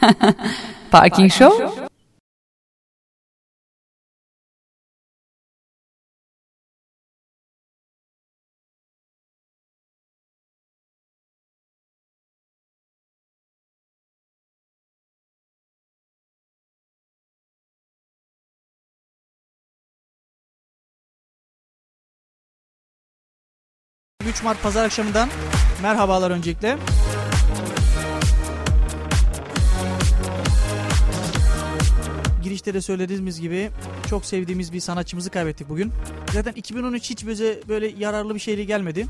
Parking Show ...3 Mart Pazar akşamından merhabalar öncelikle. Girişte de söylediğimiz gibi çok sevdiğimiz bir sanatçımızı kaybettik bugün. Zaten 2013 hiç bize böyle yararlı bir şeyle gelmedi.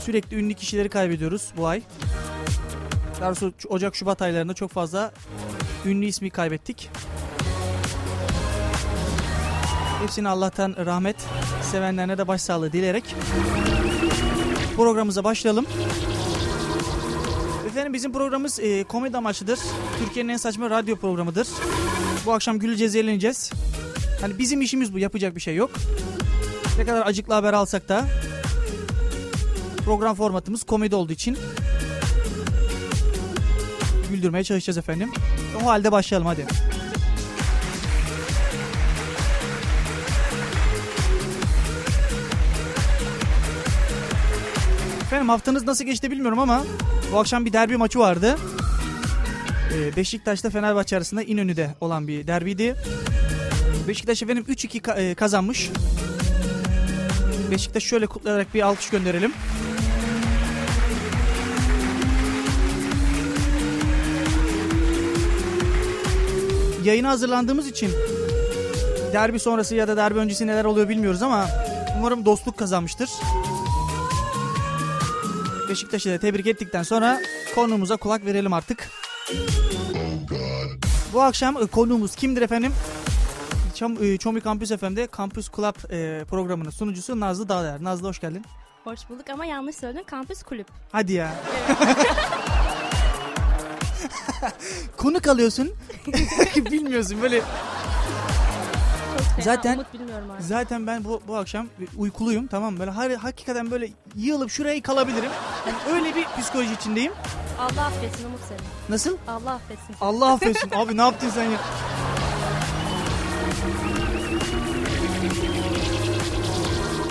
Sürekli ünlü kişileri kaybediyoruz bu ay. Daha doğrusu Ocak Şubat aylarında çok fazla ünlü ismi kaybettik. Hepsine Allah'tan rahmet, sevenlerine de başsağlığı dileyerek programımıza başlayalım. Efendim bizim programımız e, komedi amaçlıdır. Türkiye'nin en saçma radyo programıdır. Bu akşam güleceğiz, eğleneceğiz. Hani bizim işimiz bu, yapacak bir şey yok. Ne kadar acıklı haber alsak da program formatımız komedi olduğu için güldürmeye çalışacağız efendim. O halde başlayalım hadi. Efendim haftanız nasıl geçti bilmiyorum ama bu akşam bir derbi maçı vardı. Ee, Beşiktaş'ta Fenerbahçe arasında İnönü'de olan bir derbiydi. Beşiktaş efendim 3-2 ka- e, kazanmış. Beşiktaş şöyle kutlayarak bir alkış gönderelim. Yayına hazırlandığımız için derbi sonrası ya da derbi öncesi neler oluyor bilmiyoruz ama umarım dostluk kazanmıştır. Beşiktaş'ı da tebrik ettikten sonra konuğumuza kulak verelim artık. Bu akşam e, konuğumuz kimdir efendim? Çom, e, Çomi Campus FM'de Campus Club e, programının sunucusu Nazlı Dağlar. Nazlı hoş geldin. Hoş bulduk ama yanlış söyledin. Kampüs kulüp. Hadi ya. Konuk alıyorsun. Bilmiyorsun böyle. Fena. Zaten-. Zaten ben bu, bu akşam uykuluyum tamam? Böyle har- hakikaten böyle yığılıp şuraya kalabilirim. Yani öyle bir psikoloji içindeyim. Allah affetsin Umut seni. Nasıl? Allah affetsin. Allah affetsin. Abi ne yaptın sen ya?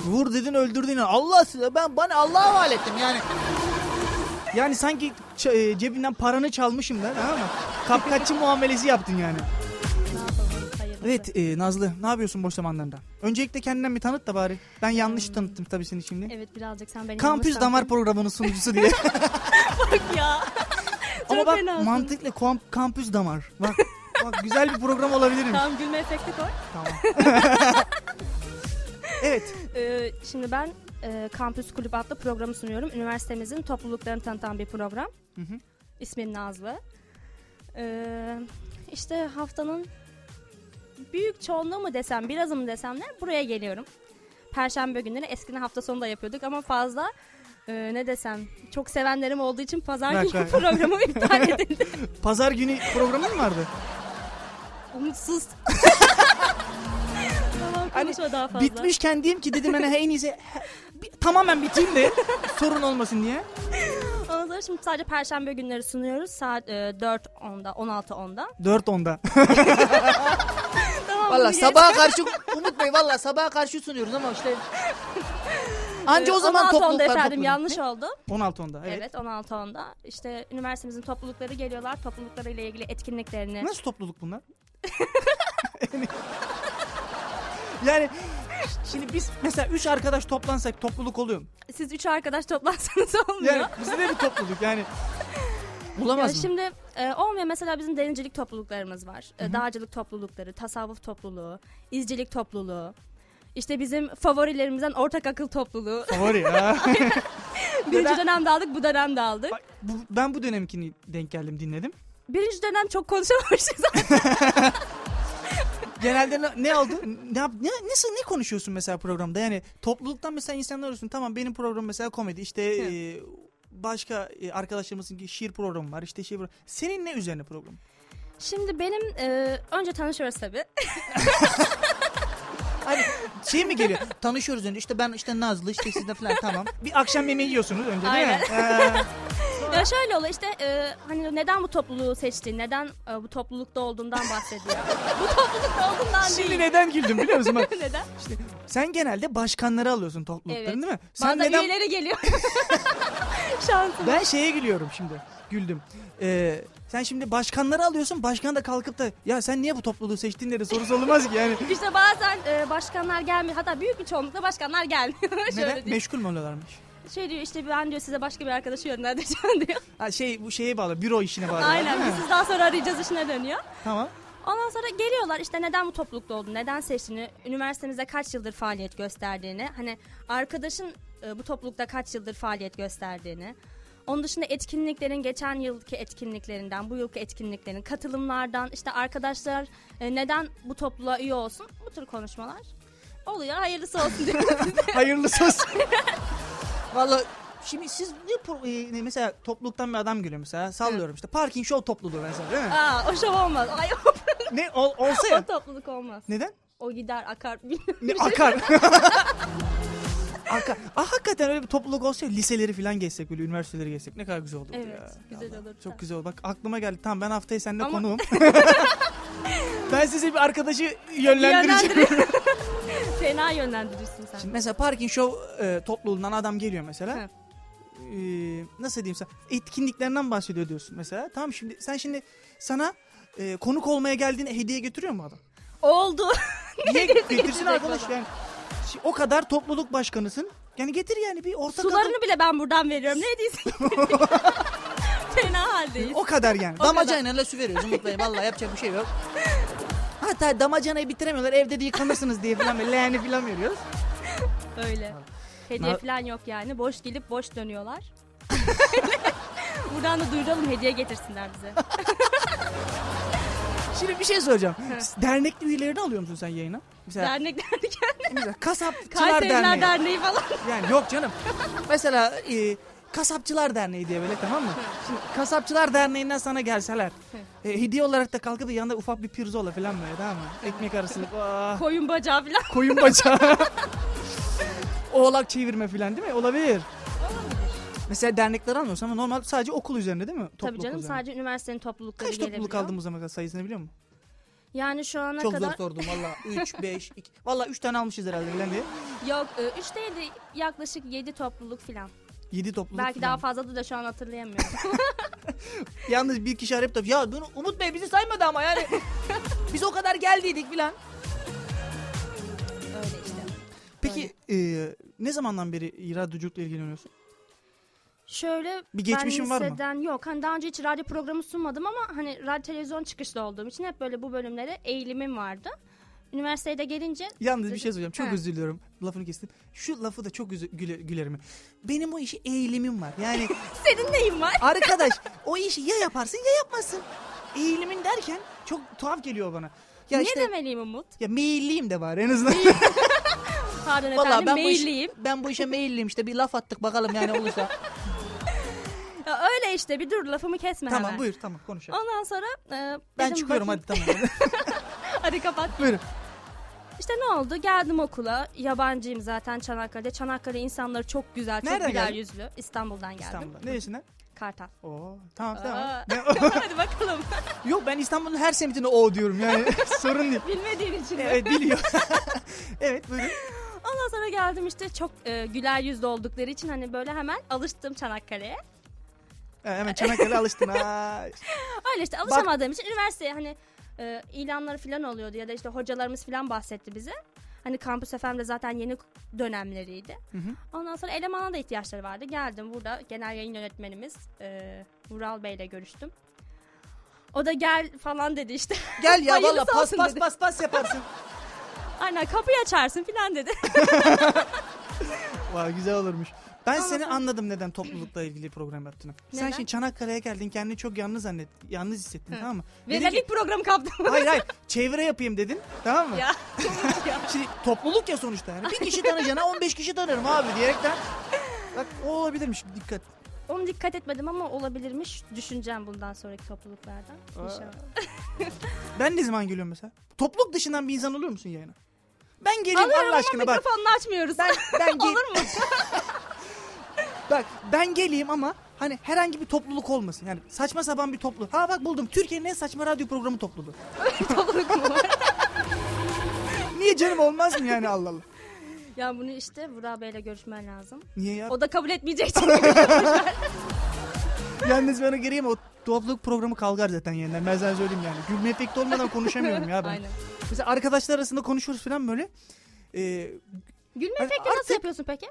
Vur dedin öldürdün. Allah size ben bana Allah'a havale ettim yani. Yani sanki e, cebinden paranı çalmışım da tamam mı? Kapkaççı muamelesi yaptın yani. Evet e, Nazlı ne yapıyorsun boş zamanlarında? Öncelikle kendinden bir tanıt da bari. Ben yanlış Hmm. tanıttım tabii seni şimdi. Evet birazcık sen beni Kampüs Damar tanıdın. programının sunucusu diye. ya. Ama bak mantıklı kom- Kampüs Damar. Bak, bak güzel bir program olabilirim. Tamam gülme efekti koy. Tamam. evet. Ee, şimdi ben e, Kampüs Kulüp adlı programı sunuyorum. Üniversitemizin topluluklarını tanıtan bir program. Hı hı. İsmim Nazlı. Ee, işte haftanın büyük çoğunluğu mu desem, birazı mı desem ne buraya geliyorum. Perşembe günleri eskiden hafta sonu da yapıyorduk ama fazla e, ne desem çok sevenlerim olduğu için pazar Bak, günü programı iptal edildi. Pazar günü programın mı vardı? Umutsuz. tamam Hani daha fazla. Bitmişken diyeyim ki dedim hani en iyisi tamamen biteyim de sorun olmasın diye. Ondan sonra şimdi sadece perşembe günleri sunuyoruz. Saat e, 4.10'da, 16.10'da. 4 onda. Tamam, Valla sabaha karşı Umut Bey valla sabaha karşı sunuyoruz ama işte Anca Ee, o zaman 16.10'da topluluklar efendim toplanıyor. yanlış oldu. 16 onda evet. Evet, 16.10'da. İşte üniversitemizin toplulukları geliyorlar. Topluluklarıyla ilgili etkinliklerini. Nasıl topluluk bunlar? yani şimdi biz mesela 3 arkadaş toplansak topluluk oluyor mu? Siz üç arkadaş toplansanız olmuyor. Yani bizde de bir topluluk yani. Ya Bulamaz mı? şimdi e, olmuyor mesela bizim denizcilik topluluklarımız var. E, dağcılık toplulukları, tasavvuf topluluğu, izcilik topluluğu. İşte bizim favorilerimizden ortak akıl topluluğu. Favori ya. Birinci dönemde aldık, bu dönemde aldık. Bak, bu, ben bu dönemkini denk geldim dinledim. Birinci dönem çok konuşamamıştık Genelde ne, ne oldu? Ne, ne, nasıl ne konuşuyorsun mesela programda? Yani topluluktan mesela insanlar arıyorsun. Tamam benim program mesela komedi. İşte e, başka e, arkadaşlarımızın ki şiir programı var. İşte şiir programı. Senin ne üzerine program? Şimdi benim e, önce tanışıyoruz tabii. Hani şey mi geliyor? Tanışıyoruz önce işte ben işte Nazlı işte siz de falan tamam. Bir akşam yemeği yiyorsunuz önce değil mi? Ee, Ya şöyle oluyor işte e, hani neden bu topluluğu seçti, neden e, bu toplulukta olduğundan bahsediyor. bu toplulukta olduğundan şimdi değil. neden güldüm biliyor musun? Bak, neden? sen genelde başkanları alıyorsun toplulukların Evet. değil mi? Sen Bazen neden üyeleri geliyor. Şansım. Ben şeye gülüyorum şimdi. Güldüm. Ee, sen şimdi başkanları alıyorsun. Başkan da kalkıp da ya sen niye bu topluluğu seçtin dedi sorusu olmaz ki yani. İşte bazen e, başkanlar gelmiyor. Hatta büyük bir çoğunlukla başkanlar gelmiyor. Şöyle Neden? diyor. Meşgul mü oluyorlarmış? Şey diyor işte ben diyor size başka bir arkadaşı yönlendireceğim diyor. Ha şey bu şeye bağlı. Büro işine bağlı. Aynen biz siz daha sonra arayacağız işine dönüyor. Tamam. Ondan sonra geliyorlar işte neden bu toplulukta olduğunu, neden seçtiğini, üniversitemizde kaç yıldır faaliyet gösterdiğini, hani arkadaşın e, bu toplulukta kaç yıldır faaliyet gösterdiğini, onun dışında etkinliklerin geçen yılki etkinliklerinden, bu yılki etkinliklerin, katılımlardan, işte arkadaşlar e, neden bu topluluğa üye olsun, bu tür konuşmalar oluyor. Hayırlısı olsun diyoruz. Hayırlısı olsun. Valla şimdi siz ne, e, ne mesela topluluktan bir adam geliyor mesela sallıyorum işte parking show topluluğu mesela değil mi? Aa, o şov olmaz. Ay, o, ne ol- olsa o ya. topluluk olmaz. Neden? O gider akar. Ne akar. Akar. Ah hakikaten öyle bir topluluk olsa ya, liseleri falan geçsek böyle üniversiteleri geçsek ne kadar güzel olurdu Evet, ya. güzel Allah, olurdu. Çok güzel oldu. Bak aklıma geldi. Tamam ben haftaya seninle Ama- konuğum. ben size bir arkadaşı yönlendireceğim. Fena yönlendirirsin sen. Şimdi mesela parking show e, topluluğundan adam geliyor mesela. Hı. Ee, nasıl diyeyim sana etkinliklerinden bahsediyor diyorsun mesela. Tamam şimdi sen şimdi sana e, konuk olmaya geldiğinde hediye getiriyor mu adam? Oldu. Niye getirecek arkadaş yani? O kadar topluluk başkanısın. Yani getir yani bir ortak adam. Sularını bile ben buradan veriyorum. Ne diyeceksin? Fena haldeyiz. O kadar yani. O Damacanayla su veriyoruz Umut Bey. Vallahi yapacak bir şey yok. Hatta damacanayı bitiremiyorlar. Evde de yıkanırsınız diye falan böyle leğeni falan veriyoruz. Öyle. Hediye Na- falan yok yani. Boş gelip boş dönüyorlar. Buradan da duyuralım hediye getirsinler bize. Şimdi bir şey soracağım. Dernek üyelerini alıyor musun sen yayına? Mesela, Dernekler diken. mesela Kasapçılar Kayseriler Derneği. Derneği falan. Yani yok canım. mesela e, Kasapçılar Derneği diye böyle tamam mı? Şimdi Kasapçılar Derneği'nden sana gelseler. E, hediye olarak da kalkıp da yanında ufak bir pirzola falan böyle tamam mı? Ekmek arası. ah, Koyun bacağı falan. koyun bacağı. Oğlak çevirme falan değil mi? Olabilir. Mesela dernekler almıyorsun ama normal sadece okul üzerinde değil mi? Tabii Topluluk canım üzerine. sadece üniversitenin toplulukları Kaç topluluk gelebiliyor. aldın bu zamana kadar sayısını biliyor musun? Yani şu ana Çok kadar zor sordum valla. 3, 5, 2. Valla 3 tane almışız herhalde falan diye. yok 3 değil de yaklaşık 7 topluluk falan. 7 topluluk Belki falan. daha fazladır da şu an hatırlayamıyorum. Yalnız bir kişi arayıp da ya bunu Umut Bey bizi saymadı ama yani. Biz o kadar geldiydik filan. Öyle işte. Peki e, ne zamandan beri radyoculukla ilgileniyorsun? Şöyle Bir geçmişin ben var mı? liseden yok. Hani daha önce hiç radyo programı sunmadım ama hani radyo televizyon çıkışlı olduğum için hep böyle bu bölümlere eğilimim vardı. Üniversiteye de gelince Yalnız bir şey söyleyeceğim. Çok Ha. özür diliyorum. Lafını kestim. Şu lafı da çok üzü- güle, gülerim. Benim o işi eğilimim var. Yani senin neyin var? arkadaş o işi ya yaparsın ya yapmazsın. Eğilimin derken çok tuhaf geliyor bana. Ya ne işte demeliyim Umut? ya meyilliyim de var en azından. Pardon Vallahi efendim ben bu, iş, mailliyim. ben bu işe meyilliyim işte bir laf attık bakalım yani olursa. Ya öyle işte bir dur lafımı kesme tamam hemen. buyur tamam konuşalım. Ondan sonra e, Ben dedim çıkıyorum bakayım- hadi tamam. Hadi kapat. Buyurun. İşte ne oldu? Geldim okula. Yabancıyım zaten Çanakkale'de. Çanakkale insanları çok güzel, çok Nereden güler geldin? yüzlü. İstanbul'dan geldim. İstanbul'da. Neresinden? Kartal. Oo tamam tamam. Aa. Ne- Hadi bakalım. Yok ben İstanbul'un her semtine o diyorum yani sorun değil. Bilmediğin için. mi? Evet biliyor. evet buyurun. Ondan sonra geldim işte çok e, güler yüzlü oldukları için hani böyle hemen alıştım Çanakkale'ye. Ha, hemen Çanakkale alıştın ha. Öyle işte alışamadığım için üniversiteye hani e, ilanları falan oluyordu ya da işte hocalarımız falan bahsetti bize. Hani kampüs FM'de zaten yeni dönemleriydi. Hı hı. Ondan sonra elemana da ihtiyaçları vardı. Geldim burada genel yayın yönetmenimiz e, Vural Bey ile görüştüm. O da gel falan dedi işte. Gel ya valla pas pas dedi. pas pas yaparsın. Aynen kapıyı açarsın falan dedi. Vay güzel olurmuş. Ben Ondan seni anladım neden toplulukla ilgili program yaptığını. Sen Neden? şimdi Çanakkale'ye geldin kendini çok yalnız zannet, yalnız hissettin tamam mı? Ve Dedin ki, programı kaptım. hayır hayır çevre yapayım dedin tamam mı? ya. ya. Şimdi topluluk ya sonuçta yani. Bir kişi tanıyacağına 15 kişi tanırım abi diyerekten. Bak o olabilirmiş dikkat. Onu dikkat etmedim ama olabilirmiş. Düşüneceğim bundan sonraki topluluklardan. Aa. İnşallah. Ben ne zaman geliyorum mesela? Topluluk dışından bir insan oluyor musun yayına? Ben geleyim Alıyorum Allah ama aşkına bak. mikrofonunu açmıyoruz. Ben ben gel- Olur mu? Bak ben geleyim ama hani herhangi bir topluluk olmasın. Yani saçma sapan bir topluluk. Ha bak buldum. Türkiye'nin en saçma radyo programı topluluğu. Topluluk mu var? Niye canım olmaz mı yani Allah Allah. ya bunu işte Vural Bey'le görüşmen lazım. Niye ya? O da kabul etmeyecek için. Yalnız ben ona gireyim o topluluk programı kalkar zaten yeniden. Ben sana söyleyeyim yani. Gülme efekti olmadan konuşamıyorum ya ben. Aynen. Mesela arkadaşlar arasında konuşuyoruz falan böyle. Ee, Gülme Ben efekti nasıl artık- yapıyorsun peki?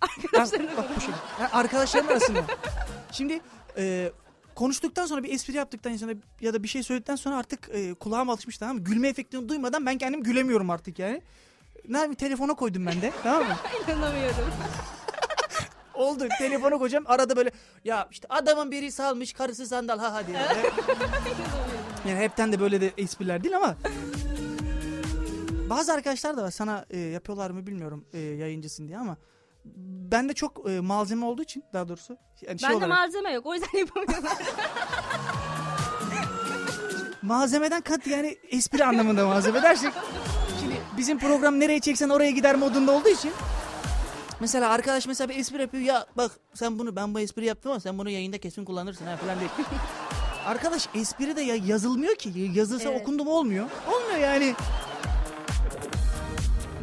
Arkadaşlarım bak bu şekilde. Yani arkadaşlarım arasında. Şimdi e, konuştuktan sonra bir espri yaptıktan sonra ya da bir şey söyledikten sonra artık e, kulağım alışmış tamam mı? Gülme efektini duymadan ben kendim gülemiyorum artık yani. Ne yapayım telefona koydum ben de tamam mı? İnanamıyorum. Oldu telefona koyacağım arada böyle ya işte adamın biri salmış karısı sandal ha ha diye. yani hepten de böyle de espriler değil ama. Bazı arkadaşlar da var sana e, yapıyorlar mı bilmiyorum e, yayıncısın diye ama bende çok e, malzeme olduğu için daha doğrusu yani şey Bende olarak, malzeme yok o yüzden yapamıyorum. malzemeden kat yani espri anlamında malzeme dersek şimdi bizim program nereye çeksen oraya gider modunda olduğu için mesela arkadaş mesela bir espri yapıyor ya bak sen bunu ben bu espri yaptım ama sen bunu yayında kesin kullanırsın ha falan değil. Arkadaş espri de ya yazılmıyor ki yazılsa Evet. okundu mu olmuyor. Olmuyor yani.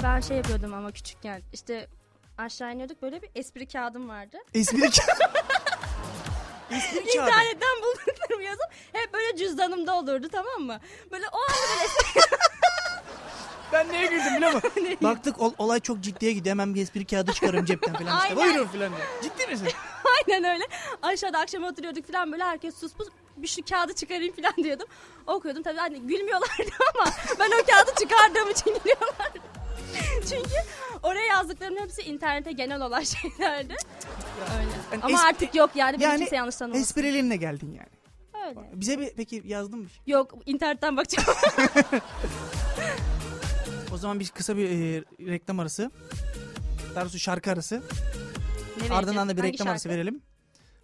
ben şey yapıyordum ama küçükken işte aşağı iniyorduk böyle bir espri kağıdım vardı. Espri ka- Espri kağıdı. İnternetten bulduklarımı yazıp hep böyle cüzdanımda olurdu tamam mı? Böyle o anda böyle espri Ben neye güldüm biliyor musun? Baktık ol- olay çok ciddiye gidiyor. Hemen bir espri kağıdı çıkarıyorum cepten falan işte. Buyurun falan diyor. Ciddi misin? aynen öyle. Aşağıda akşam oturuyorduk falan böyle herkes sus pus bir şu kağıdı çıkarayım falan diyordum. Okuyordum tabii hani gülmüyorlardı ama ben o kağıdı çıkardığım için gülüyorlardı. Çünkü oraya yazdıklarım hepsi internete genel olan şeylerdi. Öyle. Yani Ama espri- artık yok yani, beni yani kimse yanlış tanımasın. Esprilerine geldin yani. Öyle. Bize bir peki yazdın mı? Yok internetten bakacağım. O zaman biz kısa bir e, reklam arası. Daha doğrusu şarkı arası. Ne Ardından da bir Hangi reklam arası şarkı? verelim.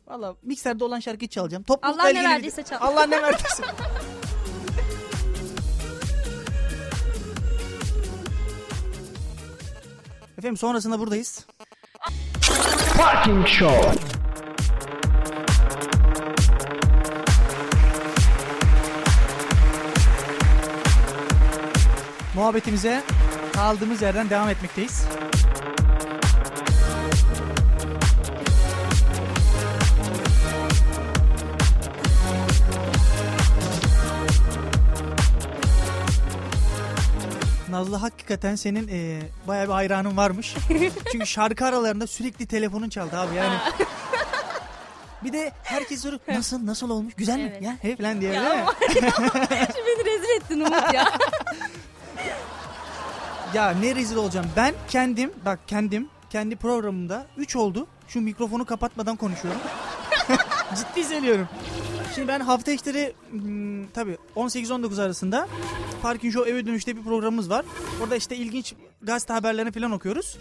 Valla mikserde olan şarkıyı çalacağım. Toplulukla Allah ne ilgili bir- verdiyse çal. Allah ne verdiyse. Efendim sonrasında buradayız. Parking Show. Muhabbetimize kaldığımız yerden devam etmekteyiz. Nazlı hakikaten senin e, bayağı bir hayranın varmış. Çünkü şarkı aralarında sürekli telefonun çaldı abi yani. bir de herkes soruyor nasıl nasıl olmuş güzel mi Evet. ya he falan diye. Ya mi? ama- Şimdi beni rezil ettin Umut ya. Ya ne rezil olacağım. Ben kendim bak kendim kendi programımda 3 oldu. Şu mikrofonu kapatmadan konuşuyorum. Ciddi söylüyorum. Şimdi ben hafta içleri hmm, tabii 18-19 arasında Parking Show eve dönüşte bir programımız var. Orada işte ilginç gazete haberlerini falan okuyoruz.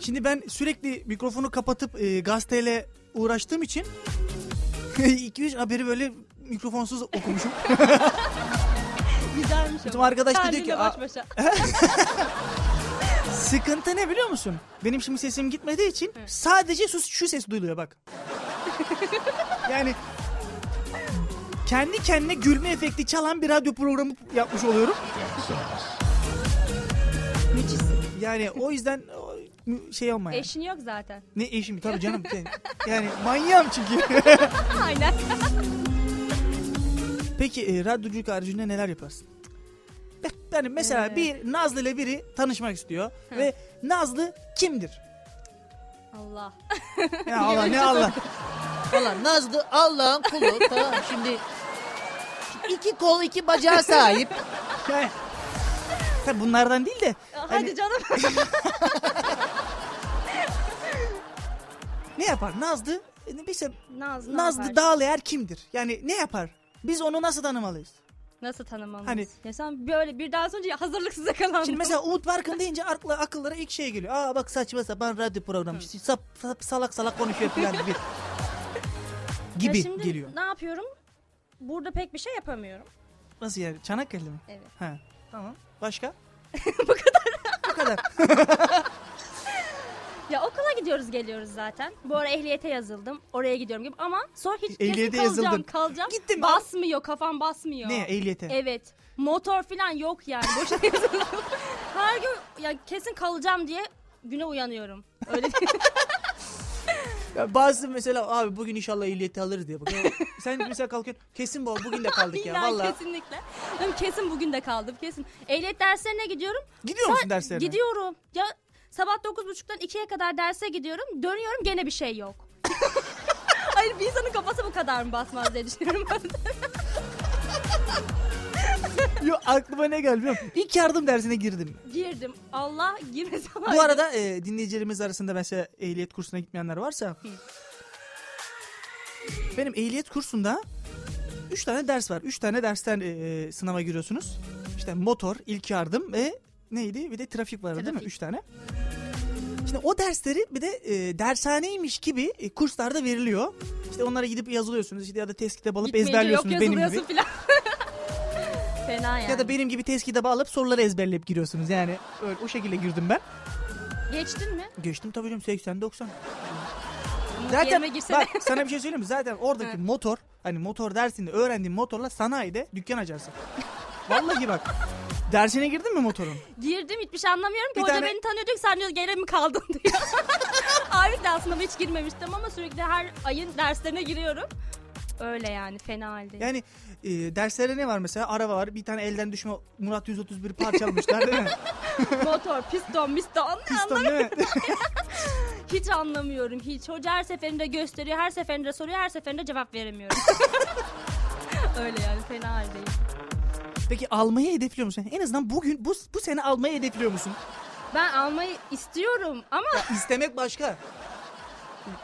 Şimdi ben sürekli mikrofonu kapatıp e, gazeteyle uğraştığım için 2-3 haberi böyle mikrofonsuz okumuşum. Güzelmiş ama. arkadaş da diyor ki, Kendinle "Aa, baş başa. Sıkıntı ne biliyor musun? Benim şimdi sesim gitmediği için sadece şu, şu ses duyuluyor bak. Yani kendi kendine gülme efekti çalan bir radyo programı yapmış oluyorum. Yani o yüzden şey olma yani. Eşin yok zaten. Ne eşim tabii canım. Yani manyağım çünkü. Aynen. Peki e, radyoculuk haricinde neler yaparsın? Yani mesela Ee. bir Nazlı ile biri tanışmak istiyor ve Nazlı kimdir? Allah. Ya Allah ne Allah. Valla Nazlı Allah'ın kulu. tamam şimdi iki kol iki bacağa sahip. Yani, tabii bunlardan değil de Hadi Hani- canım. ne yapar? Nazlı mesela Nazlı, ne Nazlı yapar? Dağlayer kimdir? Yani ne yapar? Biz onu nasıl tanımalıyız? Nasıl tanımalıyız? Hani- Ya sen böyle birden sonra hazırlıksız yakalandın. Şimdi mesela Umut Barkın deyince akla, akıllara ilk şey geliyor. Aa bak saçma sapan radyo programı. Sap, sap, salak salak konuşuyor falan gibi. gibi Ya şimdi geliyor. ne yapıyorum? Burada pek bir şey yapamıyorum. Nasıl yani? Çanakkale mi? Evet. Ha. Tamam. Başka? Bu kadar. Ya okula gidiyoruz geliyoruz zaten. Bu ara ehliyete yazıldım. Oraya gidiyorum gibi ama sonra hiç Ehliyete kalacağım yazıldın. kalacağım. Gittin mi? Basmıyor kafam basmıyor. ne ehliyete? Evet. Motor falan yok yani. Boşuna yazıldım. Her gün ya kesin kalacağım diye güne uyanıyorum. Öyle. Ya bazı mesela abi bugün inşallah ehliyeti alırız diye bakıyor. Sen mesela kalkıyorsun kesin bu bugün de kaldık ya Yani valla. kesinlikle. Kesin bugün de kaldım kesin. Ehliyet derslerine gidiyorum. Gidiyor musun derslerine? Gidiyorum. Ya sabah 9.30'dan 2'ye kadar derse gidiyorum. Dönüyorum gene bir şey yok. Hayır bir insanın kafası bu kadar mı basmaz diye düşünüyorum. Yo, aklıma ne geldi biliyor musun? İlk yardım dersine girdim. Girdim. Allah girmesin. Bu arada e, dinleyicilerimiz arasında mesela ehliyet kursuna gitmeyenler varsa benim ehliyet kursunda 3 tane ders var. 3 tane dersten e, sınava giriyorsunuz. İşte motor, ilk yardım ve neydi? Bir de trafik vardı değil mi? Trafik. 3 tane. Şimdi o dersleri bir de e, dershaneymiş gibi e, kurslarda veriliyor. İşte onlara gidip yazılıyorsunuz işte ya da test kitabı alıp Gitmeyince ezberliyorsunuz yok benim gibi. filan. Fena yani. Ya da benim gibi test kitabı alıp soruları ezberleyip giriyorsunuz. Yani öyle, o şekilde girdim ben. Geçtin mi? Geçtim tabii canım 80 90. Yerime Zaten bak sana bir şey söyleyeyim mi? Zaten oradaki Hı. motor hani motor dersinde öğrendiğin motorla sanayide dükkan açarsın. Vallahi bak. Dersine girdin mi motorun? Girdim hiçbir şey anlamıyorum ki. Bir Hoca tane- beni tanıyor diyor ki sen diyor gene mi kaldın diyor. Halbuki de aslında hiç girmemiştim ama sürekli her ayın derslerine giriyorum. Öyle yani fena halde. Yani e, derslerde ne var mesela? Araba var. Bir tane elden düşme Murat 131 parçalamışlar değil mi? Motor, piston, miston. Piston değil mi? Hiç anlamıyorum hiç. Hoca her seferinde gösteriyor, her seferinde soruyor, her seferinde cevap veremiyorum. Öyle yani fena haldeyim. Peki almayı hedefliyor musun? En azından bugün bu, bu sene almayı hedefliyor musun? Ben almayı istiyorum ama İstemek başka.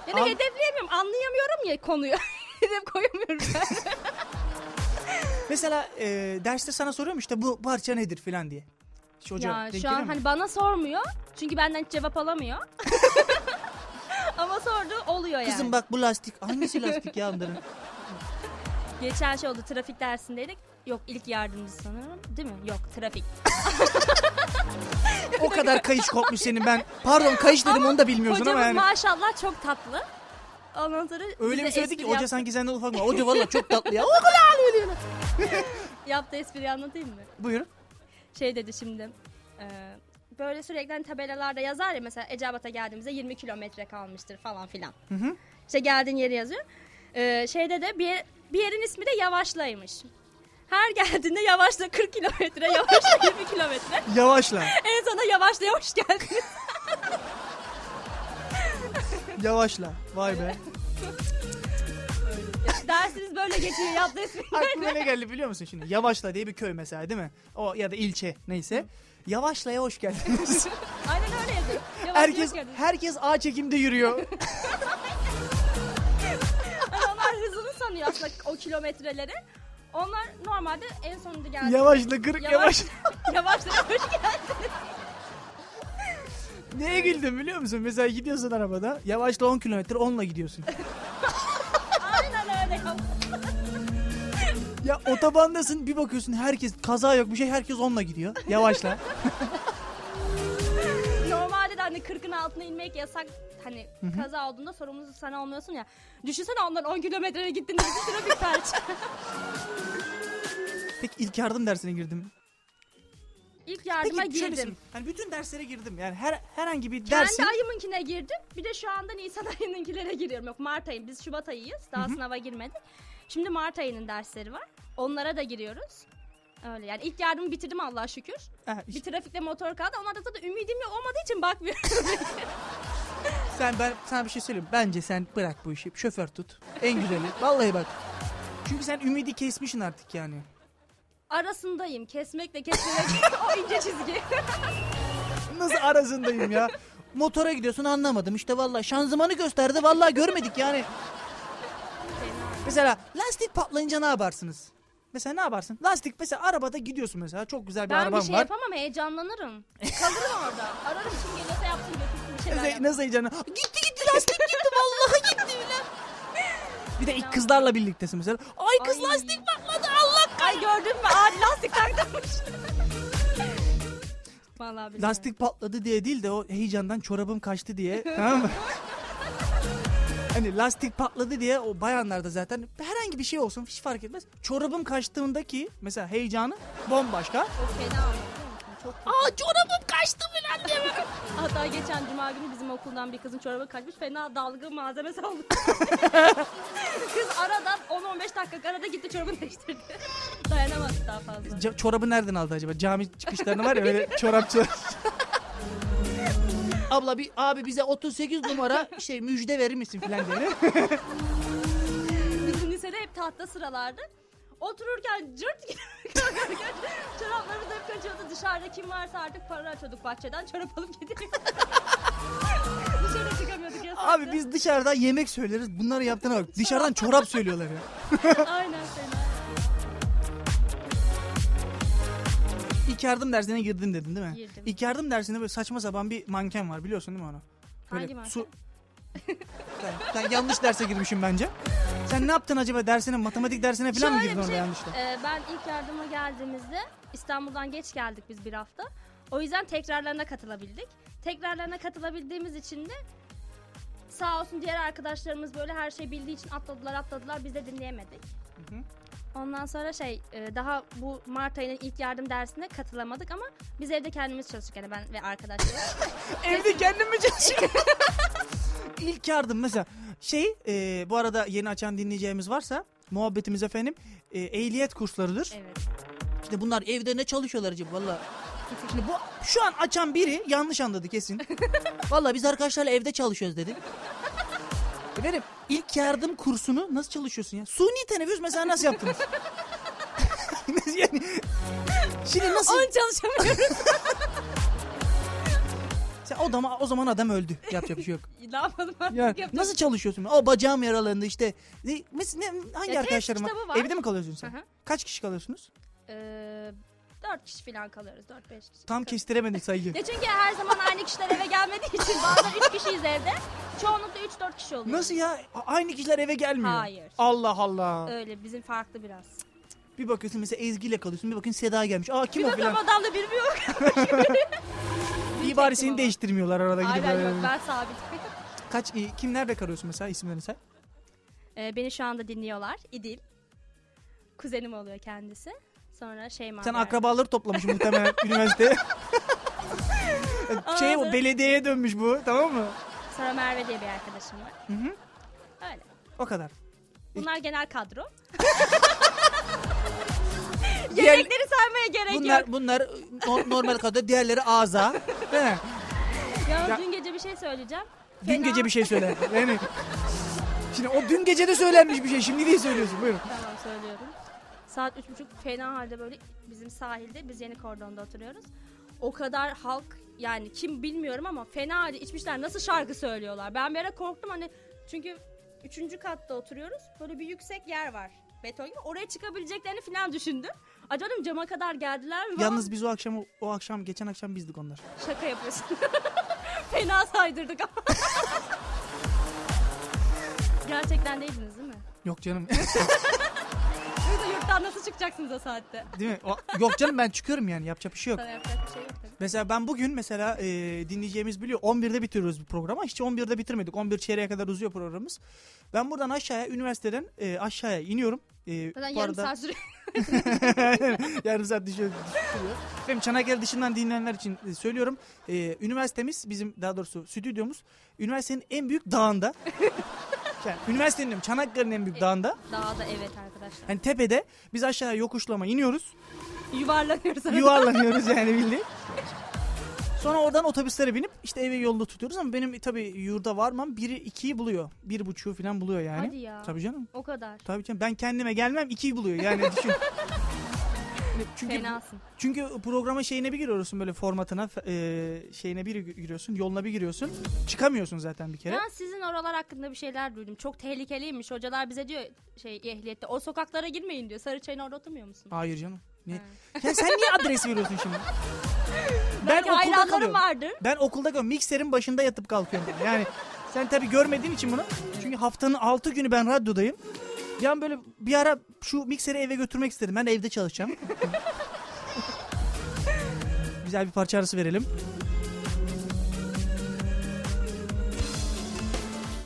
ya da Al- hedefleyemiyorum. Anlayamıyorum ya konuyu. Hedef koyamıyorum ben. Mesela e, derste sana soruyorum işte bu parça nedir falan diye. Hiç hoca ya denk şu an mu? hani bana sormuyor. Çünkü benden hiç cevap alamıyor. Ama sordu oluyor yani. Kızım bak bu lastik. Hangisi lastik ya onların? Geçen şey oldu trafik dersindeydik. Yok ilk yardımcı sanırım. Değil mi? Yok trafik. O kadar kayış kopmuş senin ben. Pardon kayış dedim onu da bilmiyorsun Hocamız ama yani. maşallah çok tatlı. Ondan sonra Öyle bir söyledi ki espri hoca sanki senden ufak mı? Hoca valla çok tatlı ya. O kadar ağlıyor diyor. Yaptığı espriyi anlatayım mı? Buyurun. Şey dedi şimdi. e, böyle sürekli hani tabelalarda yazar ya mesela Eceabat'a geldiğimizde 20 kilometre kalmıştır falan filan. Hı hı. İşte geldiğin yeri yazıyor. E, şeyde de bir, bir yerin ismi de Yavaşla'ymış. Her geldiğinde yavaşla 40 kilometre, yavaşla 20 kilometre. Yavaşla. En sona yavaşla hoş geldiniz. Yavaşla. Vay be. Dersiniz böyle geçiyor yaptığı. Aklıma ne geldi biliyor musun şimdi? Yavaşla diye bir köy mesela değil mi? O ya da ilçe neyse. Yavaşla'ya hoş geldiniz. Aynen öyle yazıyor. Herkes geldiniz. herkes A çekimde yürüyor. Onlar hızını sanıyor aslında o kilometreleri. Onlar normalde en sonunda geldi. Yavaşla kırık yavaş. Yavaşla hoş geldin. Neye güldüm biliyor musun? Mesela gidiyorsun arabada. Yavaşla 10 kilometre 10'la gidiyorsun. Aynen öyle yap. Ya otobandasın bir bakıyorsun herkes kaza yok bir şey herkes 10'la gidiyor. Yavaşla. Normalde de hani 40'ın altına inmek yasak. Hani kaza olduğunda sorumlusu sen olmuyorsun ya. Düşünsene ondan 10 kilometreye gittin bir trafik felç. Peki ilk yardım dersine girdim. İlk yardıma Peki şöyle girdim. söyleyeyim. Hani bütün derslere girdim. Yani her herhangi bir Kendi dersin ayımınkine girdim. Bir de şu anda Nisan ayınınkilere giriyorum. Yok Mart ayı. Biz Şubat ayıyız. Daha sınava girmedik. Şimdi Mart ayının dersleri var. Onlara da giriyoruz. Öyle yani ilk yardımı bitirdim Allah'a şükür. Ha, işte Bir trafikte motor kaldı. Onlarda da ümidim yok olmadığı için bakmıyorum. sen ben sana bir şey söyleyeyim. Bence sen bırak bu işi. Şoför tut. En güzeli. Vallahi bak. Çünkü sen ümidi kesmişsin artık yani. Arasındayım. Kesmekle kesmemek o ince çizgi. Nasıl arasındayım ya? Motora gidiyorsun anlamadım. İşte vallahi şanzımanı gösterdi. Vallahi görmedik yani. Mesela lastik patlayınca ne yaparsınız? Mesela ne yaparsın? Lastik mesela arabada gidiyorsun mesela. Çok güzel bir ben araban bir şey var. yapamam heyecanlanırım. Kalırım orada. Ararım kim geliyorsa yapsın götürsün bir şeyler Nasıl, yapsın. nasıl heyecanlı? Gitti gitti lastik gitti vallahi gitti bile. Bir de ilk kızlarla birliktesin mesela. Ay kız Ay. lastik patladı. Ay gördün mü? Aa lastik taktırmış. Vallahi bilmiyorum. lastik patladı diye değil de o heyecandan çorabım kaçtı diye tamam mı? Hani lastik patladı diye o bayanlarda zaten herhangi bir şey olsun hiç fark etmez. Çorabım kaçtığındaki mesela heyecanı bombaşka. O fena Çok Aa çorabım kaçtı falan diye. böyle. Hatta geçen cuma günü bizim okuldan bir kızın çorabı kaçmış. Fena dalga malzemesi oldu. Kız aradan 10-15 dakika arada gitti çorabını değiştirdi. Dayanamadı daha fazla. Ca- çorabı nereden aldı acaba? Cami çıkışlarını var ya böyle çorapçı. Abla bir abi bize 38 numara şey müjde verir misin filan diye. Bizim lisede hep tahta sıralardı. Otururken cırt kalkarken çoraplarımız hep kaçıyordu. Dışarıda kim varsa artık para açıyorduk bahçeden çorap alıp getiriyorduk. Dışarı çıkamıyorduk yasaktı. Abi biz dışarıda yemek söyleriz. Bunları yaptığına bak. Dışarıdan çorap söylüyorlar ya. Aynen fena. İlk yardım dersine girdin dedin değil mi? Girdim. İlk yardım dersinde böyle saçma sapan bir manken var biliyorsun değil mi onu? Böyle Hangi manken? Su... ben, ben yanlış derse girmişim bence. Sen ne yaptın acaba dersine, matematik dersine falan mı Şöyle girdin bir orada şey, yanlışla? e, ben ilk yardıma geldiğimizde İstanbul'dan geç geldik biz bir hafta. O yüzden tekrarlarına katılabildik. Tekrarlarına katılabildiğimiz için de sağ olsun diğer arkadaşlarımız böyle her şey bildiği için atladılar atladılar biz de dinleyemedik. hı. Ondan sonra şey e, daha bu Mart ayının ilk yardım dersine katılamadık ama biz evde kendimiz çalıştık yani ben ve arkadaşlarım. Evde kendim mi çalışıyorum? İlk yardım mesela şey e, bu arada yeni açan dinleyeceğimiz varsa muhabbetimiz efendim e, ehliyet kurslarıdır. evet. İşte bunlar evde ne çalışıyorlar acaba valla. Şimdi bu şu an açan biri yanlış anladı kesin. Valla biz arkadaşlarla evde çalışıyoruz dedik. Efendim ilk yardım kursunu nasıl çalışıyorsun ya? Suni teneffüs mesela nasıl yaptınız? yani, şimdi nasıl? Onun çalışamıyoruz. Sen o, zaman, o zaman adam öldü. Yapacak bir şey yok. ne yapalım artık Yani yapacak nasıl çalışıyorsun? O bacağım yaralandı işte. Ne, ne, hangi Ya, arkadaşlarım test var? kitabı var. Evde mi kalıyorsun sen? Hı hı. Kaç kişi kalıyorsunuz? Ee, dört kişi falan kalıyoruz. Dört beş kişi. Tam kestiremedin sayıyı. Ya çünkü her zaman aynı kişiler eve gelmediği için bazen üç kişiyiz evde. Çoğunlukla üç dört kişi oluyor. Nasıl ya? Aynı kişiler eve gelmiyor. Hayır. Allah Allah. Öyle bizim farklı biraz. Bir bakıyorsun mesela Ezgi ile kalıyorsun. Bir bakın Seda gelmiş. Aa kim Bir o filan. bakalım adamla biri mi yok? İyi bari seni değiştirmiyorlar arada gidip. Aynen böyle. yok ben sabit. Kaç e, kim nerede kalıyorsun mesela isimlerini say. Ee, beni şu anda dinliyorlar. İdil. Kuzenim oluyor kendisi. Sonra Şeyma. Sen bir akrabaları toplamış muhtemelen üniversiteye. şey o belediyeye dönmüş bu tamam mı? Sonra Merve diye bir arkadaşım var. Hı hı. Öyle. O kadar. Bunlar genel kadro. Diğer- saymaya gerek bunlar yok. bunlar no- normal kadro diğerleri ağza. Değil mi? Dün gece bir şey söyleyeceğim. Dün Fena- gece bir şey söyle. Yani Şimdi o dün gece de söylenmiş bir şey. Şimdi değil söylüyorsun. Buyurun. Tamam söylüyorum. Saat üç buçuk fena halde böyle bizim sahilde biz yeni kordonda oturuyoruz. O kadar halk yani kim bilmiyorum ama fena halde içmişler nasıl şarkı söylüyorlar. Ben bir ara korktum hani çünkü üçüncü katta oturuyoruz. Böyle bir yüksek yer var. Beton gibi. Oraya çıkabileceklerini falan düşündüm. Acaba cama kadar geldiler mi? Yalnız biz o akşam o akşam geçen akşam bizdik onlar. Şaka yapıyorsun. fena saydırdık ama. Gerçekten değildiniz değil mi? Yok canım. Yoksa yurttan nasıl çıkacaksınız o saatte? değil mi? O- yok canım ben çıkıyorum yani. Yapacak bir şey yok. Sana yapacak bir şey yok tabii. Mesela ben bugün mesela e, dinleyeceğimiz biliyor 11'de bitiriyoruz bu programı. Hiç 11'de bitirmedik. 11 çeyreğe kadar uzuyor programımız. Ben buradan aşağıya üniversiteden e, aşağıya iniyorum. E, Zaten bu yarım arada- saat sürüyor. yarım saat düşüyor. düşüyor. Çanakkale dışından dinleyenler için e, söylüyorum. E, üniversitemiz bizim daha doğrusu stüdyomuz üniversitenin en büyük dağında. yani, üniversitenin Çanakkale'nin en büyük dağında. Dağda evet arkadaşlar. Hani tepede biz aşağıya yokuşlama iniyoruz. Yuvarlanıyoruz. arada. Yuvarlanıyoruz yani bildiğin. Sonra oradan otobüslere binip işte eve yolda tutuyoruz ama benim tabii yurda varmam biri ikiyi buluyor. Bir buçuğu falan buluyor yani. Hadi ya. Tabii canım. O kadar. Tabii canım. Ben kendime gelmem ikiyi buluyor yani düşün. çünkü Fenasın. çünkü programa şeyine bir giriyorsun böyle formatına e, şeyine bir giriyorsun yoluna bir giriyorsun çıkamıyorsun zaten bir kere. Ben sizin oralar hakkında bir şeyler duydum. Çok tehlikeliymiş. Hocalar bize diyor şey ehliyette o sokaklara girmeyin diyor. Sarıçay'ın orada oturmuyor musun? Hayır canım. Ne? Ya sen niye adres veriyorsun şimdi? ben Belki okulda kalıyorum. vardır. Ben okulda kalıyorum. Mikserin başında yatıp kalkıyorum. Yani sen tabii görmediğin için bunu. Çünkü haftanın 6 günü ben radyodayım. Bir an böyle bir ara şu mikseri eve götürmek istedim. Ben evde çalışacağım. Güzel bir parça arası verelim.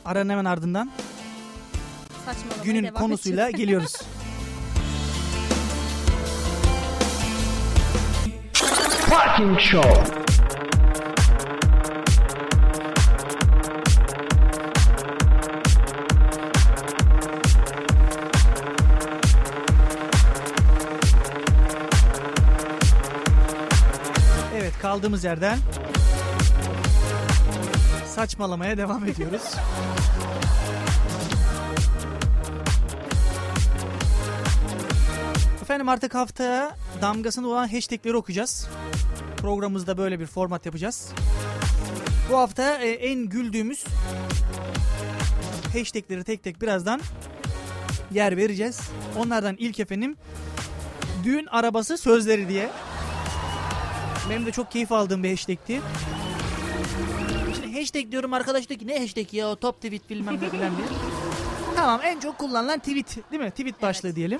Aranın hemen ardından Saçmalamaya günün devam konusuyla edeceğiz. geliyoruz. Parking Show. Kaldığımız yerden saçmalamaya devam ediyoruz. Efendim artık haftaya damgasını olan hashtagleri okuyacağız. Programımızda böyle bir format yapacağız. Bu hafta e, en güldüğümüz hashtagleri tek tek birazdan yer vereceğiz. Onlardan ilk efendim düğün arabası sözleri diye. Benim de çok keyif aldığım bir hashtagti. Şimdi hashtag diyorum arkadaş diyor ki ne hashtag ya o top tweet bilmem ne filan diye. Tamam en çok kullanılan tweet değil mi? Tweet başlığı diyelim.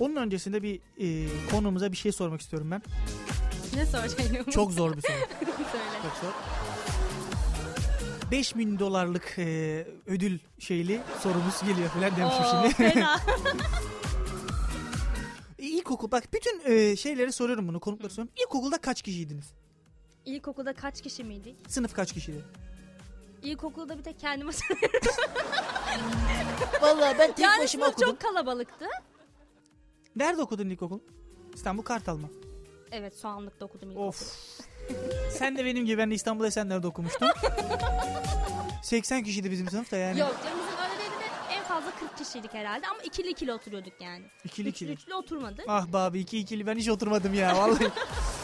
Onun öncesinde bir e, konumuza bir şey sormak istiyorum ben. Ne soracağım? Çok zor bir soru. Söyle. Çok zor. 5 bin dolarlık e, ödül şeyli sorumuz geliyor falan demişim Oo, şimdi. fena. İlkokul bak bütün e, şeyleri soruyorum bunu konukları soruyorum. İlkokulda kaç kişiydiniz? İlkokulda kaç kişi miydik? Sınıf kaç kişiydi? İlkokulda bir tek kendime Vallahi ben tek Yani başıma okudum. çok kalabalıktı. Nerede okudun ilkokul? İstanbul Kartal mı? Evet soğanlıkta okudum ilkokulu. Of. Sen de benim gibi ben de İstanbul Esenler'de okumuştum. 80 kişiydi bizim sınıfta yani. Yok canım bizim öyle değildi de en fazla 40 kişiydik herhalde ama ikili ikili oturuyorduk yani. İkili Üçlü ikili. üçlü oturmadık. Ah be abi iki ikili ben hiç oturmadım ya vallahi.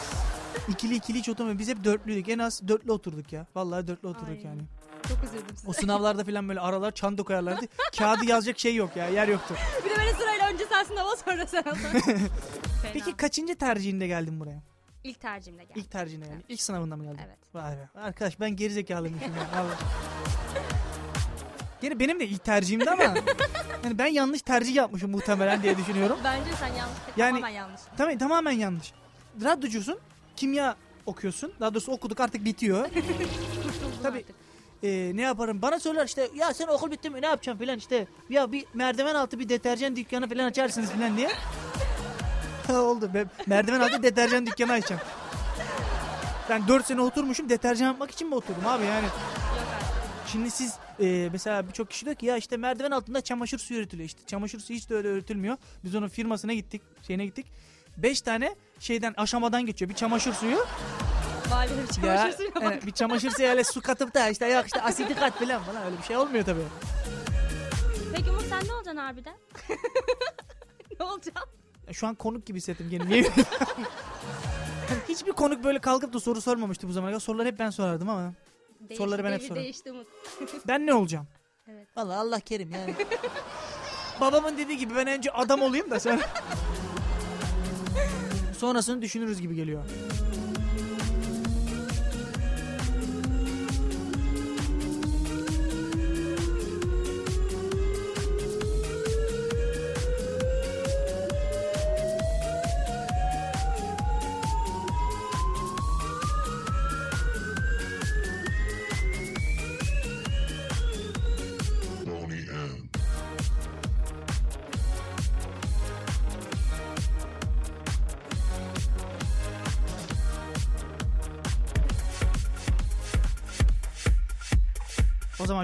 ikili ikili hiç oturmadım. Biz hep dörtlüydük. En az dörtlü oturduk ya. Vallahi dörtlü oturduk Ay. yani. Çok üzüldüm size. O sınavlarda falan böyle aralar çanta koyarlardı. Kağıdı yazacak şey yok ya. Yer yoktu. Bir de böyle sırayla önce sen sınava sonra sen. Peki kaçıncı tercihinde geldin buraya? İlk tercihimde geldim. İlk tercihine yani. İlk sınavında mı geldin? Evet. Vay be. Arkadaş ben gerizekalıymışım ya. Gene benim de ilk tercihimdi ama yani ben yanlış tercih yapmışım muhtemelen diye düşünüyorum. Bence sen yanlış. Yani- Tamamen yanlış. Tamam tamamen yanlış. Radyocusun, kimya okuyorsun. Daha doğrusu okuduk artık bitiyor. Tabii. artık. Ee, ne yaparım? Bana söyler işte ya sen okul bitti mi ne yapacaksın filan işte. Ya bir merdiven altı bir deterjan dükkanı falan açarsınız filan diye. Oldu. Ben merdiven altı deterjan dükkanı açacağım. Ben 4 sene oturmuşum deterjan yapmak için mi oturdum abi yani. Şimdi siz e, mesela birçok kişi diyor ki ya işte merdiven altında çamaşır suyu üretiliyor. İşte çamaşır suyu hiç de öyle üretilmiyor. Biz onun firmasına gittik, şeyine gittik. 5 tane şeyden aşamadan geçiyor. Bir çamaşır suyu. Ya, çamaşır suyuna bak. e, bir çamaşır suyu öyle su katıp da işte yok işte asidi kat falan falan öyle bir şey olmuyor tabii. Peki Umut sen ne olacaksın harbiden? ne olacaksın? Şu an konuk gibi hissettim kendimi. Hiçbir konuk böyle kalkıp da soru sormamıştı bu zamana kadar. Soruları hep ben sorardım ama. Değişti, Soruları ben hep devir sorarım. Değişti Umut. Ben ne olacağım? Evet. Vallahi Allah kerim yani. Babamın dediği gibi ben önce adam olayım da sonra... Sonrasını düşünürüz gibi geliyor.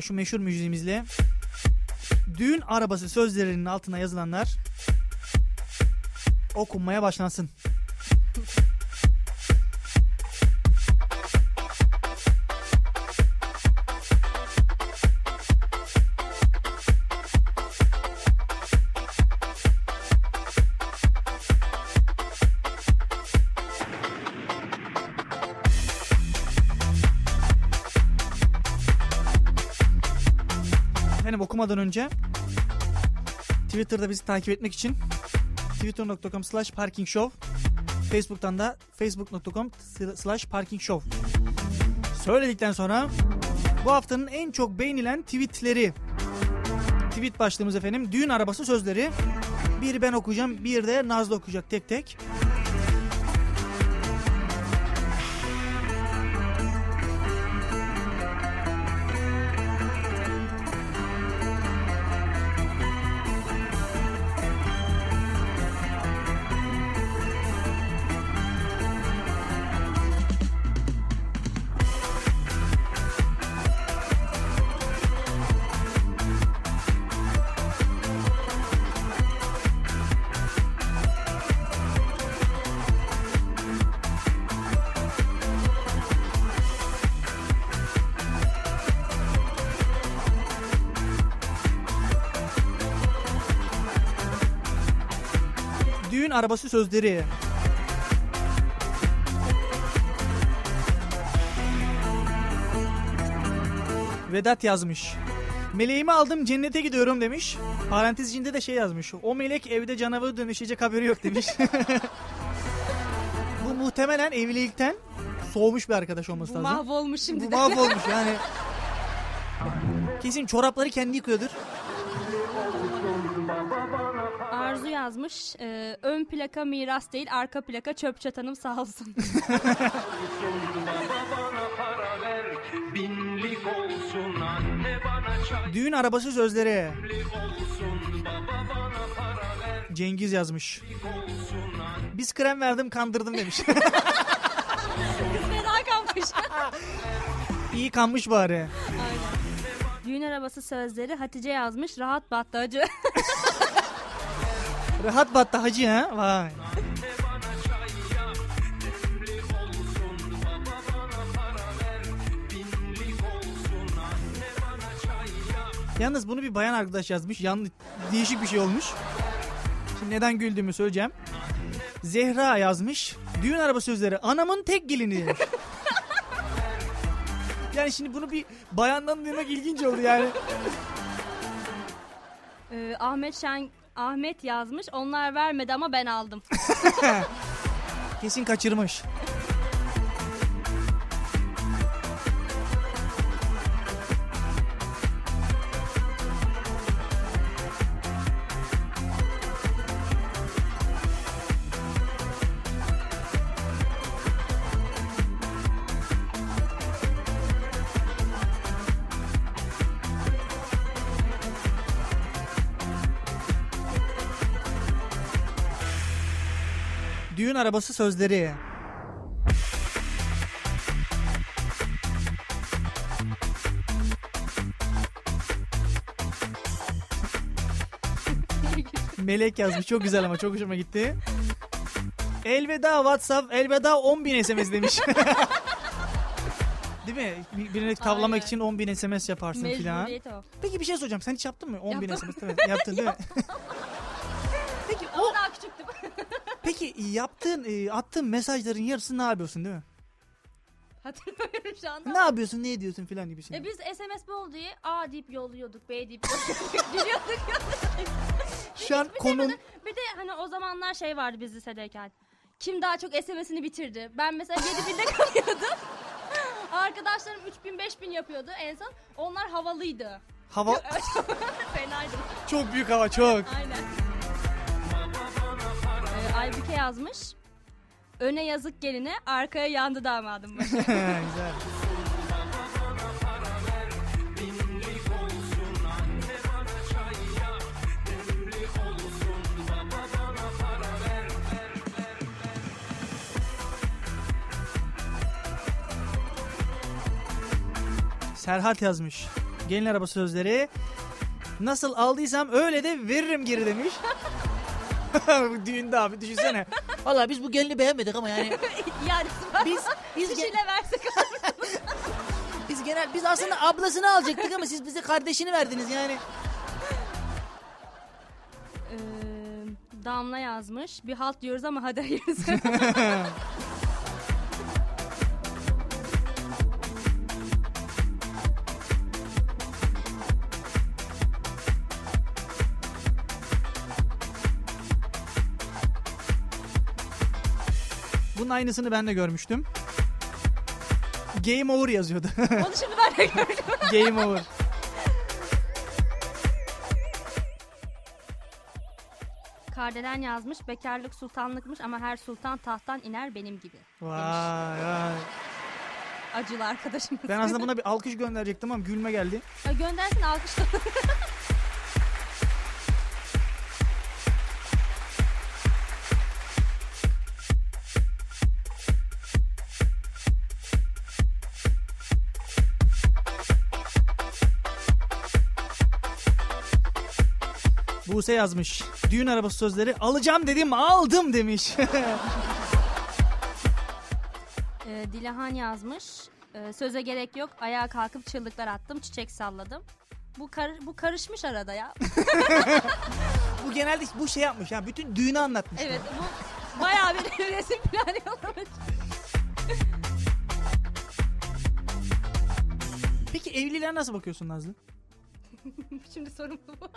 Şu meşhur müziğimizle düğün arabası sözlerinin altına yazılanlar okunmaya başlansın. Okumadan önce Twitter'da bizi takip etmek için twitter.com slash parkingshow Facebook'tan da facebook.com slash parkingshow söyledikten sonra bu haftanın en çok beğenilen tweetleri tweet başlığımız efendim düğün arabası sözleri. Bir ben okuyacağım bir de Nazlı okuyacak tek tek. Düğün arabası sözleri. Vedat yazmış. Meleğimi aldım cennete gidiyorum demiş. Parantez içinde de şey yazmış. O melek evde canavarı dönüşecek haberi yok demiş. Bu muhtemelen evlilikten soğumuş bir arkadaş olması Bu lazım. mahvolmuş şimdi Bu de. mahvolmuş yani. Kesin çorapları kendi yıkıyordur. Yazmış. e, ön plaka miras değil arka plaka çöp çatanım sağ olsun. Düğün arabası sözleri. Cengiz yazmış. Biz krem verdim kandırdım demiş. Fena kalmış. İyi kanmış bari. Düğün arabası sözleri Hatice yazmış. Rahat battı acı. Rahat battı hacı ha. Vay. Yalnız bunu bir bayan arkadaş yazmış. Yanlış değişik bir şey olmuş. Şimdi neden güldüğümü söyleyeceğim. Zehra yazmış. Düğün araba sözleri. Anamın tek gelini yani şimdi bunu bir bayandan duymak ilginç oldu yani. E, Ahmet Şen Ahmet yazmış. Onlar vermedi ama ben aldım. Kesin kaçırmış. Düğün arabası sözleri. Melek yazmış. Çok güzel ama çok hoşuma gitti. Elveda WhatsApp, elveda 10 bin SMS demiş. Değil mi? Bir- Birini tavlamak Aynen. için 10 bin SMS yaparsın filan. Mecburiyet o. Peki bir şey soracağım. Sen hiç yaptın mı? 10 bin Yaptım. SMS. Evet, yaptın değil mi? Peki yaptığın, e, attığın mesajların yarısını ne yapıyorsun değil mi? Hatırlamıyorum şu anda. Ne yapıyorsun, ne ediyorsun filan gibi şey. E biz SMS bol diye A deyip yolluyorduk, B deyip yolluyorduk, gülüyorduk. Şu an konum Bir de hani o zamanlar şey vardı biz lisedeyken. Kim daha çok SMS'ini bitirdi? Ben mesela 7000'de kalıyordum. Arkadaşlarım 3000 5000 yapıyordu en son. Onlar havalıydı. hava Fenaydı. çok büyük hava çok. Aynen. Aybüke yazmış. Öne yazık geline, arkaya yandı damadım başı. Güzel. Serhat yazmış. Gelin araba sözleri. Nasıl aldıysam öyle de veririm geri demiş. Düğünde abi düşünsene. Valla biz bu gelini beğenmedik ama yani yani biz biz ge- kişiyle versek biz genel biz aslında ablasını alacaktık ama siz bize kardeşini verdiniz yani. Ee, Damla yazmış. Bir halt diyoruz ama hadi hayırlısı. aynısını ben de görmüştüm. Game over yazıyordu. Onu şimdi ben de gördüm. Game over. Kardelen yazmış. Bekarlık sultanlıkmış ama her sultan tahttan iner benim gibi. Vay vay. Acılı arkadaşımız. Ben aslında buna bir alkış gönderecektim ama gülme geldi. Ya göndersin alkışla. Buse yazmış. Düğün arabası sözleri alacağım dedim aldım demiş. Ee, Dilahan yazmış. Ee, söze gerek yok. Ayağa kalkıp çığlıklar attım. Çiçek salladım. Bu kar- bu karışmış arada ya. bu genelde bu şey yapmış ya bütün düğünü anlatmış. evet bu bayağı bir resim falan yollamış. Peki evliliğe nasıl bakıyorsun Nazlı? Şimdi sorun bu.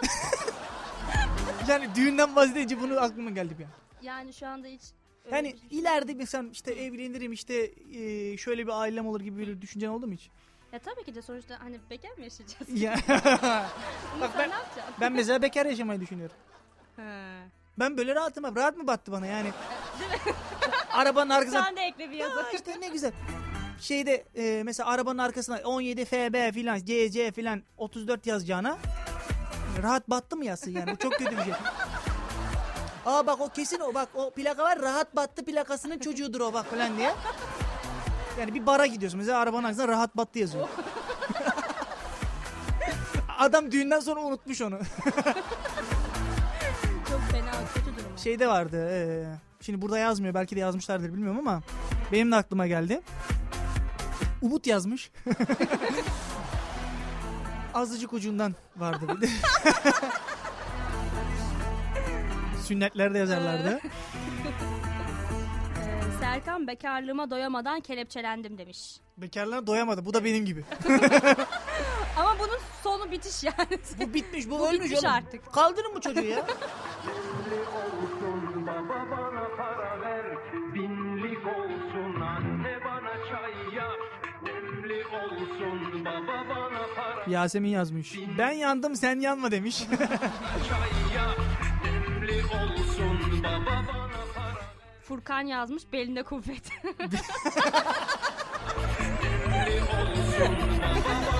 Yani düğünden bahsedince bunu aklıma geldi bir an. Yani şu anda hiç öyle Yani bir şey- ileride sen işte evlenirim işte e, şöyle bir ailem olur gibi bir düşüncen oldu mu hiç? Ya tabii ki de sonuçta hani bekar mı yaşayacağız? Ya. Bak ben- ne yapacaksın? ben mesela bekar yaşamayı düşünüyorum. He. Ben böyle rahatım abi. Rahat mı battı bana yani? Arabanın arkasına Sen de ekle bir yazı. Ya işte ne güzel. Şeyde e, mesela arabanın arkasına 17 FB filan CC filan 34 yazacağına rahat battı mı yazsın yani? Bu çok kötü bir şey. Aa bak o kesin o bak o plaka var rahat battı plakasının çocuğudur o bak falan diye. Yani bir bara gidiyorsun mesela arabanın arkasına rahat battı yazıyor. Adam düğünden sonra unutmuş onu. Çok fena kötü durum. Şeyde vardı. e, şimdi burada yazmıyor. Belki de yazmışlardır bilmiyorum ama benim de aklıma geldi. Umut yazmış. Azıcık ucundan vardı bir de. Sünnetlerde yazarlardı. Ee, Serkan bekarlığıma doyamadan kelepçelendim demiş. Bekarlar doyamadı. Bu da benim gibi. Ama bunun sonu bitiş yani. Bu bitmiş, bu, Bu ölmüş bitmiş oğlum. artık. Kaldırın bu çocuğu ya. Yasemin yazmış. Ben yandım sen yanma demiş. Furkan yazmış belinde kuvvet.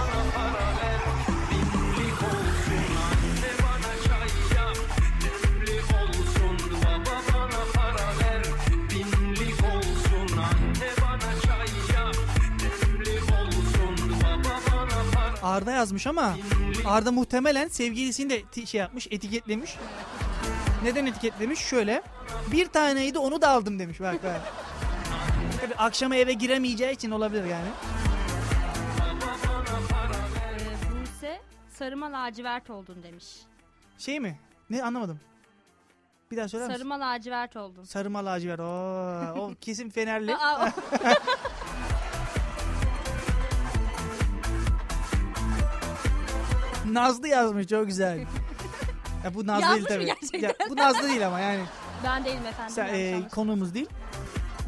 Arda yazmış ama Arda muhtemelen sevgilisini de şey yapmış, etiketlemiş. Neden etiketlemiş? Şöyle. Bir taneydi onu da aldım demiş. Bak bak. Tabii akşama eve giremeyeceği için olabilir yani. ee, Buse sarıma lacivert oldun demiş. Şey mi? Ne anlamadım. Bir daha söyler misin? Sarıma lacivert oldun. Sarıma lacivert. Oo, o kesin Fenerli. Nazlı yazmış çok güzel. Ya bu Nazlı Yazmış değil mı tabii. gerçekten? Ya, bu Nazlı değil ama yani. ben değilim efendim. Sen, yanlış e, anlaşılma. konumuz değil.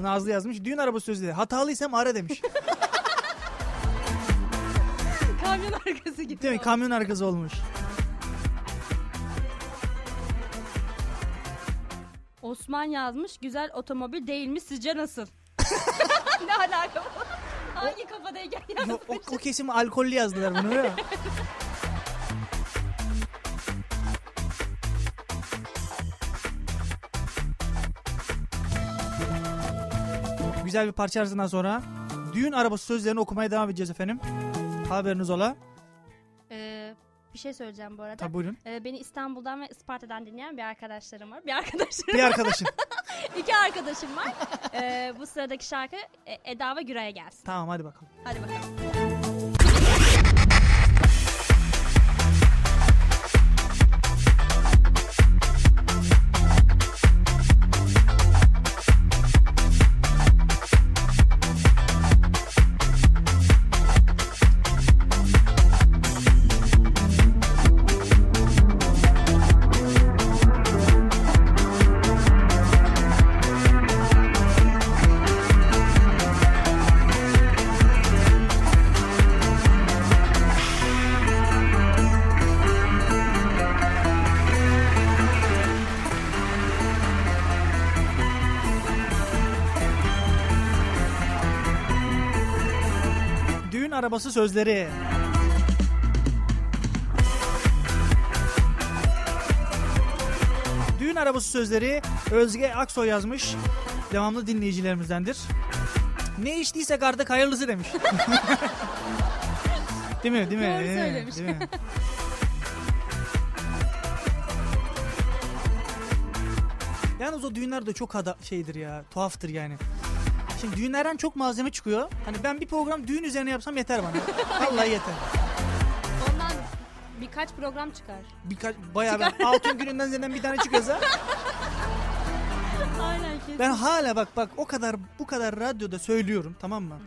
Nazlı yazmış. Düğün araba sözleri. Hatalıysam ara demiş. Kamyon arkası gibi. Değil mi? Kamyon arkası olmuş. Osman yazmış güzel otomobil değil mi sizce nasıl? ne alaka bu? Hangi kafadayken? Yo, o, o kesim alkollü yazdılar bunu değil mi? Güzel bir parça arasından sonra düğün arabası sözlerini okumaya devam edeceğiz efendim. Haberiniz ola. Ee, bir şey söyleyeceğim bu arada. Tabi buyurun. Ee, beni İstanbul'dan ve Isparta'dan dinleyen bir arkadaşlarım var. Bir arkadaşlarım, Bir arkadaşın. iki arkadaşım var. Ee, bu sıradaki şarkı e, Eda ve Güray'a gelsin. tamam hadi bakalım. Hadi bakalım. Arabası sözleri. Düğün arabası sözleri Özge Aksoy yazmış. Devamlı dinleyicilerimizdendir. Ne içtiyse kardeş hayırlısı demiş. değil mi? Değil mi? Doğru Değil mi? söylemiş. Değil mi? Yalnız o düğünler de çok ada şeydir ya. Tuhaftır yani. Şimdi düğünlerden çok malzeme çıkıyor. Hani ben bir program düğün üzerine yapsam yeter bana. Vallahi yeter. Ondan birkaç program çıkar. Birkaç bayağı ben altın gününden zaten bir tane çıkıyorsa Aynen kesin. ben hala bak bak o kadar bu kadar radyoda söylüyorum tamam mı?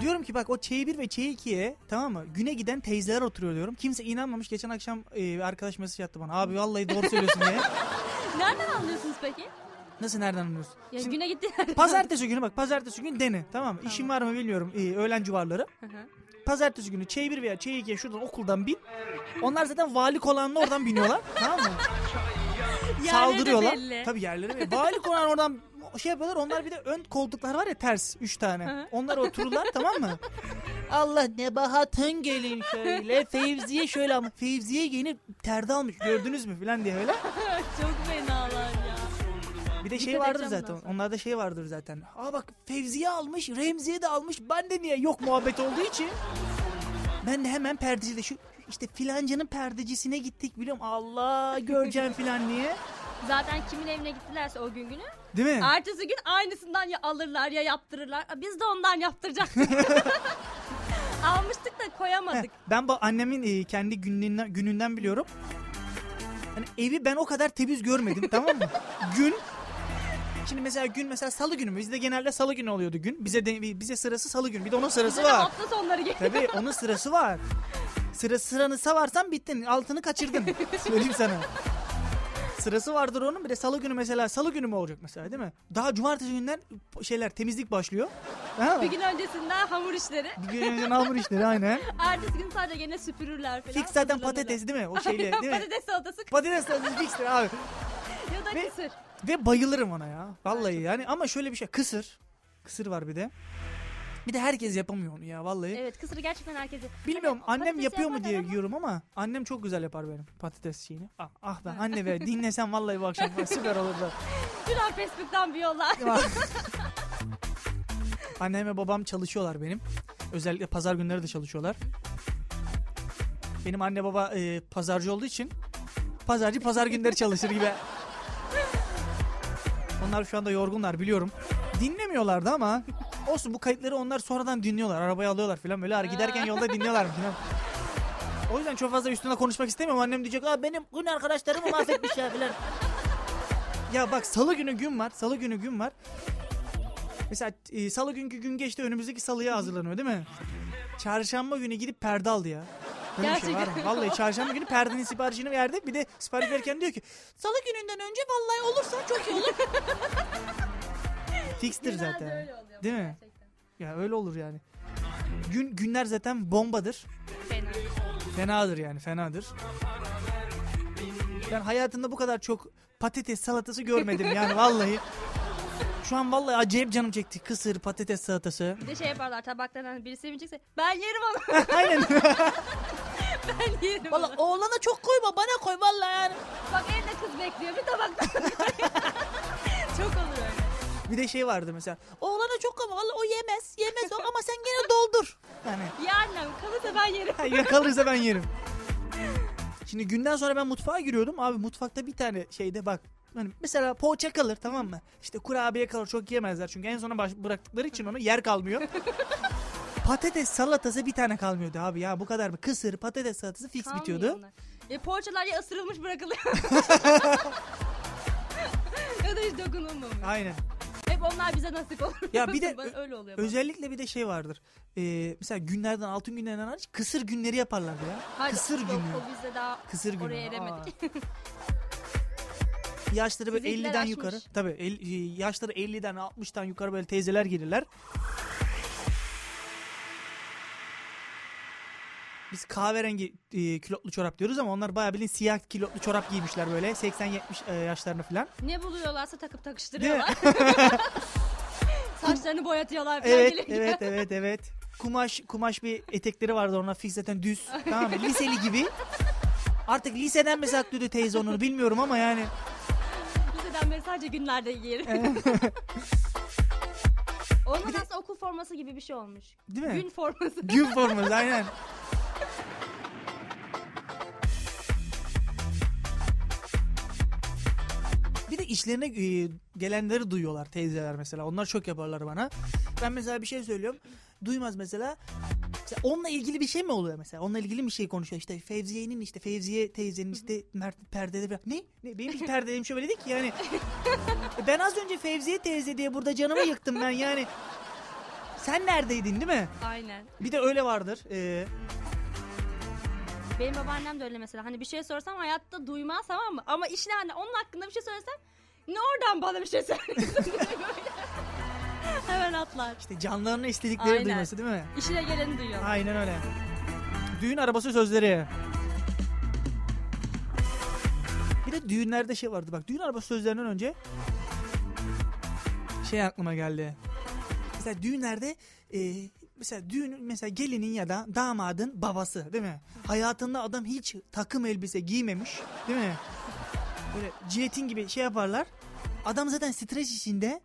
Diyorum ki bak o Ç1 ve Ç2'ye tamam mı? Güne giden teyzeler oturuyor diyorum. Kimse inanmamış. Geçen akşam e, arkadaş mesaj attı bana. Abi vallahi doğru söylüyorsun diye. Nereden anlıyorsunuz peki? Nasıl nereden anlıyorsun? Ya Şimdi güne gitti. pazartesi günü bak pazartesi günü dene tamam mı? İşin var mı bilmiyorum. E, öğlen civarları. Hı hı. Pazartesi günü Ç1 veya Ç2'ye şuradan okuldan bin. Onlar zaten vali konağına oradan biniyorlar. tamam mı? Yerleri Saldırıyorlar. belli. Tabii yerleri belli. Vali konağına oradan şey yapıyorlar. Onlar bir de ön koltuklar var ya ters. Üç tane. Onlar otururlar tamam mı? Allah Nebahat'ın gelin şöyle. Fevziye şöyle ama. Fevziye giyinip terdi almış. Gördünüz mü falan diye öyle. Çok ya. Bir de şey Dikkat vardır edeceğim zaten. Onlarda şey vardır zaten. Aa bak Fevziye almış, Remziye de almış. Ben de niye yok muhabbet olduğu için. Ben de hemen perdeciyle şu işte filancanın perdecisine gittik biliyorum. Allah göreceğim filan diye. Zaten kimin evine gittilerse o gün günü. Değil mi? Ertesi gün aynısından ya alırlar ya yaptırırlar. Aa, Biz de ondan yaptıracaktık. Almıştık da koyamadık. ben bu annemin e, kendi gününden, gününden biliyorum. Hani evi ben o kadar temiz görmedim tamam mı? Gün Şimdi mesela gün mesela salı günü mü? Bizde genelde salı günü oluyordu gün. Bize de, bize sırası salı günü. Bir de onun sırası Bize de var. hafta sonları geliyor. Tabii onun sırası var. Sıra sıranı savarsan bittin. Altını kaçırdın. Söyleyeyim sana. Sırası vardır onun. Bir de salı günü mesela salı günü mü olacak mesela değil mi? Daha cumartesi günden şeyler temizlik başlıyor. Ha? Bir gün öncesinden hamur işleri. Bir gün önce hamur işleri aynen. Ertesi gün sadece gene süpürürler falan. Fix zaten patates değil mi? O şeyle değil mi? Patates salatası Patates tadı fixtir abi. Ya da Ve- kısır. Ve bayılırım ona ya. Vallahi yani ama şöyle bir şey. Kısır. Kısır var bir de. Bir de herkes yapamıyor onu ya vallahi. Evet kısırı gerçekten herkes Bilmiyorum Hani annem patates yapıyor mu yaparlar diye ama- yiyorum ama annem çok güzel yapar benim patates şeyini. Ah, ah ben anne be dinlesem vallahi bu akşam süper olurdu. Şuradan Facebook'tan bir yollar. Annem ve babam çalışıyorlar benim. Özellikle pazar günleri de çalışıyorlar. Benim anne baba e, pazarcı olduğu için pazarcı pazar günleri çalışır gibi. Onlar şu anda yorgunlar biliyorum. Dinlemiyorlardı ama olsun bu kayıtları onlar sonradan dinliyorlar. Arabaya alıyorlar falan böyle giderken yolda dinliyorlar falan. O yüzden çok fazla üstüne konuşmak istemiyorum. Annem diyecek Aa, benim gün arkadaşlarımı mahvetmişler falan. ya bak salı günü gün var. Salı günü gün var. Mesela e, salı günkü gün geçti önümüzdeki salıya hazırlanıyor değil mi? Çarşamba günü gidip perde aldı ya. Böyle bir şey var mı? Gerçekten. Vallahi çarşamba günü perdenin siparişini verdi. Bir de sipariş verirken diyor ki salı gününden önce vallahi olursa çok iyi olur. Fixtir Genelde zaten. öyle oluyor. Değil mi? Gerçekten. Ya öyle olur yani. Gün günler zaten bombadır. Fena. Fenadır yani fenadır. Ben hayatımda bu kadar çok patates salatası görmedim yani vallahi. Şu an vallahi acayip canım çekti. Kısır, patates salatası. Bir de şey yaparlar tabaktan hani birisi yemeyecekse ben yerim onu. Aynen. ben yerim Valla onu. oğlana çok koyma bana koy vallahi yani. Bak evde kız bekliyor bir tabaktan. Çok olur öyle. Bir de şey vardı mesela. Oğlana çok koyma valla o yemez. Yemez o ama sen gene doldur. Yani Ya annem kalırsa ben yerim. ya kalırsa ben yerim. Şimdi günden sonra ben mutfağa giriyordum. Abi mutfakta bir tane şeyde bak. Hani mesela poğaça kalır tamam mı? İşte kurabiye kalır çok yemezler. Çünkü en sona baş- bıraktıkları için onu yer kalmıyor. patates salatası bir tane kalmıyordu abi ya bu kadar mı? Kısır patates salatası fix Kalmıyor bitiyordu. onlar. E, poğaçalar ya ısırılmış bırakılıyor. ya da hiç dokunulmamış. Aynen. Hep onlar bize nasip olur. Ya bir de öyle oluyor. bana. Özellikle bir de şey vardır. Ee, mesela günlerden altın günlerden hariç kısır günleri yaparlardı ya. Hayır, kısır yok, günü. O bizde daha Kısır günü. oraya eremedik. Yaşları böyle Sizinkiler 50'den aşmış. yukarı. Tabii el- e, yaşları 50'den 60'tan yukarı böyle teyzeler gelirler. Biz kahverengi e, külotlu çorap diyoruz ama onlar bayağı bildiğin siyah külotlu çorap giymişler böyle 80-70 e, yaşlarında falan. ne buluyorlarsa takıp takıştırıyorlar. Saçlarını boyatıyorlar falan Evet, gelince. evet, evet, evet. kumaş kumaş bir etekleri vardı ona fix zaten düz. tamam mı? Liseli gibi. Artık liseden mi saklıyordu teyze onu bilmiyorum ama yani. Beri sadece günlerde giyerim. Onun aslında okul forması gibi bir şey olmuş. Değil mi? Gün forması. Gün forması aynen. Bir de işlerine e, gelenleri duyuyorlar teyzeler mesela. Onlar çok yaparlar bana. Ben mesela bir şey söylüyorum. Duymaz mesela. Mesela onunla ilgili bir şey mi oluyor mesela? Onunla ilgili bir şey konuşuyor. İşte Fevziye'nin işte Fevziye teyzenin işte Mert perdede bir... Ne? ne? Benim hiç perdelerim şöyle dedi ki yani. Ben az önce Fevziye teyze diye burada canımı yıktım ben yani. Sen neredeydin değil mi? Aynen. Bir de öyle vardır. Ee, Benim babaannem de öyle mesela. Hani bir şey sorsam hayatta duymaz tamam mı? Ama işte hani onun hakkında bir şey söylesem ne oradan bana bir şey söylüyorsun diye böyle. Hemen atlar. işte canlarına istedikleri Aynen. duyması değil mi? İşine geleni duyuyor. Aynen öyle. Düğün arabası sözleri. Bir de düğünlerde şey vardı bak. Düğün arabası sözlerinden önce şey aklıma geldi. Mesela düğünlerde e, mesela düğün mesela gelinin ya da damadın babası değil mi? Hayatında adam hiç takım elbise giymemiş değil mi? Böyle cihetin gibi şey yaparlar. Adam zaten stres içinde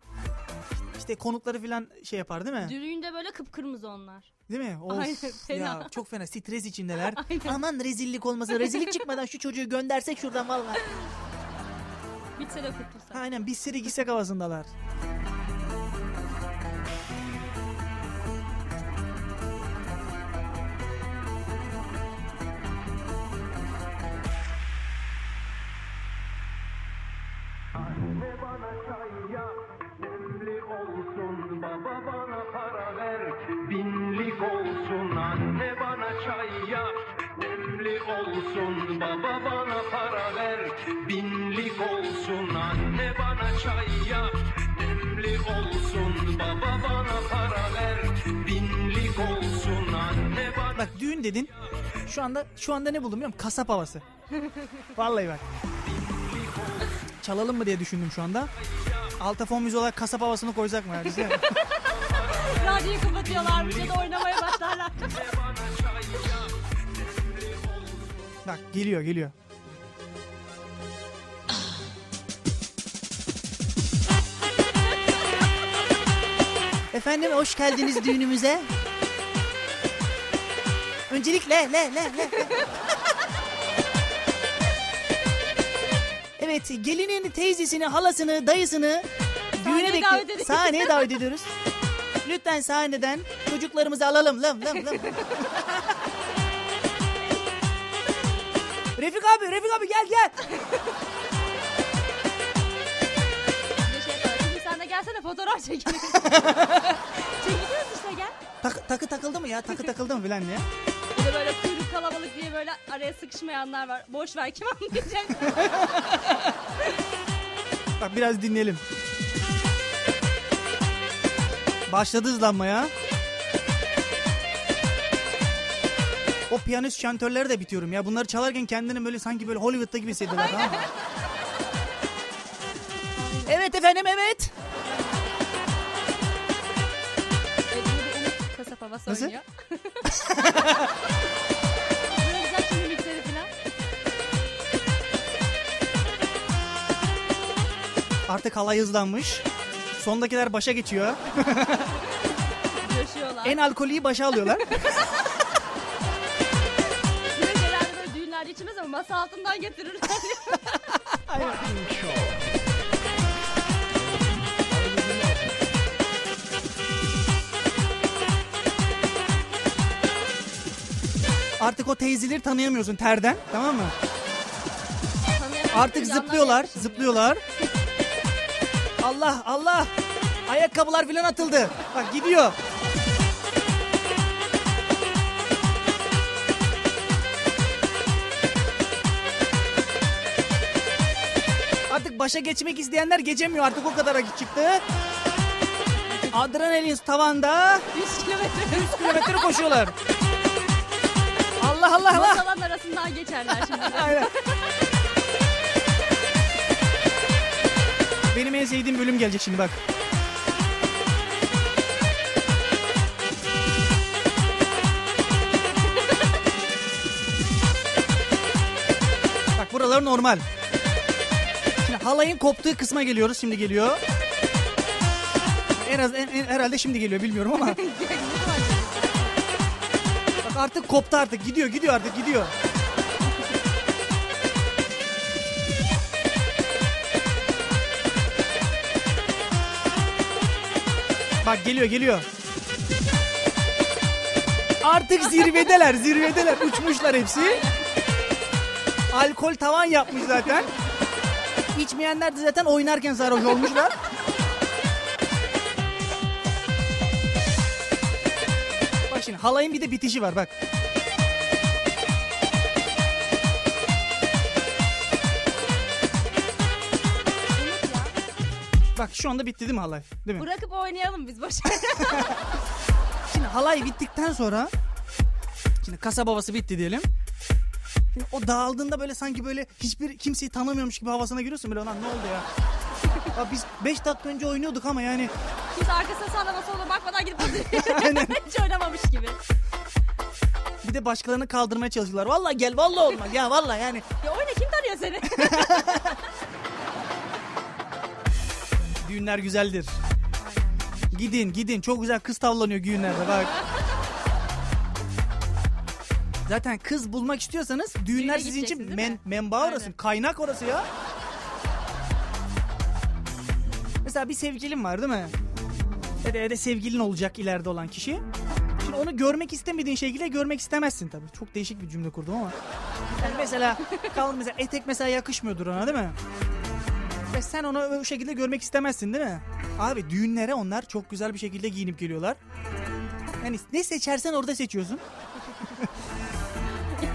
işte konukları falan şey yapar değil mi? Düğünde böyle kıpkırmızı onlar. Değil mi? Of, Aynen, fena. Ya çok fena stres içindeler. Aynen. Aman rezillik olmasın. Rezillik çıkmadan şu çocuğu göndersek şuradan vallahi. Bitse de kurtulsa. Aynen biz seri gitsek havasındalar. Binlik olsun. Anne bana çay yap, demli olsun. Baba bana para ver, binlik olsun. Anne bana Bak düğün dedin. Şu anda şu anda ne buldum biliyor musun? Kasap havası. Vallahi bak. Çalalım mı diye düşündüm şu anda. Alta fon müziği olarak kasap havasını koyacak mı ya bize? Radyoyu kapatıyorlarmış ya da oynamaya başlarlar. Bak geliyor geliyor. Efendim hoş geldiniz düğünümüze. Öncelikle le le le. le. Evet gelinin teyzesini, halasını, dayısını düğüne Sahneye davet ediyoruz. sahneye davet ediyoruz. Lütfen sahneden çocuklarımızı alalım. Lam lam lam. Refik abi, Refik abi gel gel. Gelsene fotoğraf çekelim. Çekiliyoruz işte gel. Tak- takı takıldı mı ya? Takı takıldı mı filan ya? Bir de böyle kuyruk kalabalık diye böyle araya sıkışmayanlar var. Boş ver kim anlayacak? Bak biraz dinleyelim. Başladı hızlanmaya. O piyanist şantörleri de bitiyorum ya. Bunları çalarken kendini böyle sanki böyle Hollywood'da gibi hissediyorlar tamam mı? Evet efendim evet. Evet, Havası Nasıl? oynuyor. Böyle güzel şimdi mikseri falan. Artık halay hızlanmış. Sondakiler başa geçiyor. En alkolüyü başa alıyorlar. Genelde böyle düğünlerde içmez ama masa altından getirirler. Artık o teyzeleri tanıyamıyorsun terden tamam mı? Artık zıplıyorlar, zıplıyorlar. Allah Allah. Ayakkabılar filan atıldı. Bak gidiyor. Artık başa geçmek isteyenler geçemiyor artık o kadara çıktı. Adrenalin tavanda 100 kilometre 100 kilometre koşuyorlar. Allah Allah. Masalar arasından geçerler şimdi. Aynen. Benim en sevdiğim bölüm gelecek şimdi bak. bak buralar normal. Şimdi halayın koptuğu kısma geliyoruz. Şimdi geliyor. En az en, en, herhalde şimdi geliyor bilmiyorum ama. Artık koptu artık. Gidiyor gidiyor artık gidiyor. Bak geliyor geliyor. Artık zirvedeler zirvedeler uçmuşlar hepsi. Alkol tavan yapmış zaten. İçmeyenler de zaten oynarken sarhoş olmuşlar. Halayın bir de bitişi var bak. Bak şu anda bitti değil mi halay? Değil mi? Bırakıp oynayalım biz boş. Şimdi halay bittikten sonra şimdi kasaba havası bitti diyelim. Şimdi o dağıldığında böyle sanki böyle hiçbir kimseyi tanımıyormuş gibi havasına giriyorsun böyle lan ne oldu ya? Ya biz 5 dakika önce oynuyorduk ama yani Biz arkasına sağlama soluna bakmadan gidip Aynen. hiç oynamamış gibi. bir de başkalarını kaldırmaya çalışıyorlar. Vallahi gel vallahi olmaz ya vallahi yani. Ya oyna kim tanıyor seni? Düğünler güzeldir. Gidin gidin çok güzel kız tavlanıyor düğünlerde bak. Zaten kız bulmak istiyorsanız düğünler Düğüne sizin için gideceksiniz, değil men, mi? menba orası, Aynen. kaynak orası ya. Mesela bir sevgilin var değil mi? Ya da, ya da sevgilin olacak ileride olan kişi. Şimdi onu görmek istemediğin şekilde görmek istemezsin tabii. Çok değişik bir cümle kurdum ama. Yani mesela kalın mesela etek mesela yakışmıyordur ona değil mi? Ve sen onu o şekilde görmek istemezsin değil mi? Abi düğünlere onlar çok güzel bir şekilde giyinip geliyorlar. Yani ne seçersen orada seçiyorsun.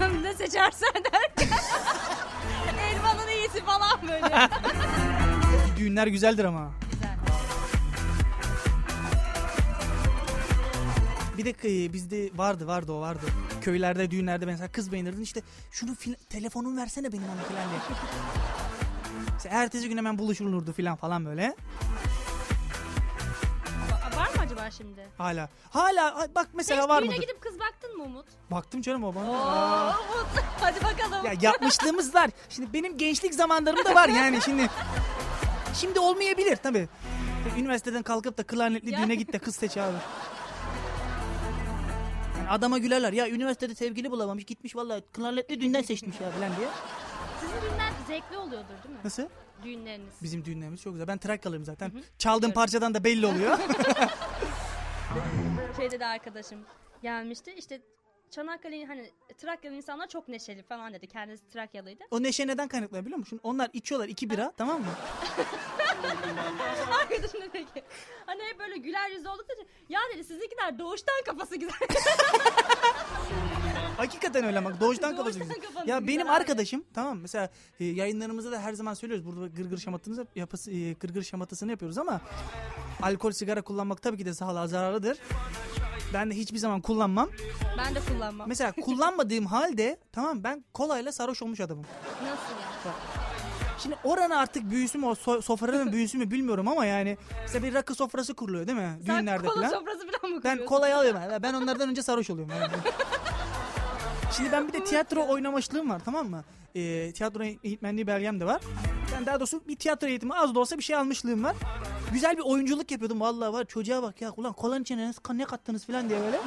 ne seçersen derken. Elmanın iyisi falan böyle. Düğünler güzeldir ama. Bir de e, bizde vardı vardı o vardı. Köylerde düğünlerde mesela kız beğenirdin işte şunu fil- telefonun versene benim ona falan diye. İşte ertesi gün hemen buluşulurdu falan falan böyle. Va- Var mı acaba şimdi? Hala. Hala bak mesela Hiç var düğüne mıdır? gidip kız baktın mı Umut? Baktım canım o bana. Oo, Aa. Umut. Hadi bakalım. Ya yapmışlığımız var. Şimdi benim gençlik zamanlarımda var yani şimdi. Şimdi olmayabilir tabii. Üniversiteden kalkıp da klarnetli Ya. düğüne git de kız seç abi. Yani adama gülerler. Ya üniversitede sevgili bulamamış gitmiş vallahi klarnetli düğünden seçmiş ya falan diye. Sizin düğünler zevkli oluyordur değil mi? Nasıl? Düğünleriniz. Bizim düğünlerimiz çok güzel. Ben Trakyalıyım zaten. Çaldığım parçadan da belli oluyor. Şeyde de arkadaşım gelmişti. İşte Çanakkale'nin hani Trakyalı insanlar çok neşeli falan dedi. Kendisi Trakyalıydı. o neşe neden kaynaklanıyor biliyor musun? Onlar içiyorlar iki bira tamam mı? Arkadaşım dedi ki hani hep böyle güler yüzlü oldukları için ya dedi sizinkiler doğuştan kafası güzel. Hakikaten öyle bak. Doğuştan kafası Doğuştan güzel. kafası Ya güzel benim abi. arkadaşım tamam mesela e, yayınlarımızda da her zaman söylüyoruz. Burada gırgır şamatını yapısı e, gırgır şamatasını yapıyoruz ama alkol sigara kullanmak tabii ki de sağlığa zararlıdır. Ben de hiçbir zaman kullanmam. ben de kullanmam. Mesela kullanmadığım halde tamam ben kolayla sarhoş olmuş adamım. Nasıl ya? Şimdi oranın artık büyüsü mü o so- sofranın büyüsü mü bilmiyorum ama yani mesela bir rakı sofrası kuruluyor değil mi? Sen Düğünlerde kola falan. sofrası falan mı Ben kolayı alıyorum. Yani Ben onlardan önce sarhoş oluyorum. Yani. Şimdi ben bir de tiyatro oynamışlığım var tamam mı? Ee, tiyatro eğitmenliği belgem de var. Ben daha doğrusu bir tiyatro eğitimi az da olsa bir şey almışlığım var. Güzel bir oyunculuk yapıyordum vallahi var. Çocuğa bak ya ulan kolanın içine ne- ne kattınız falan diye böyle.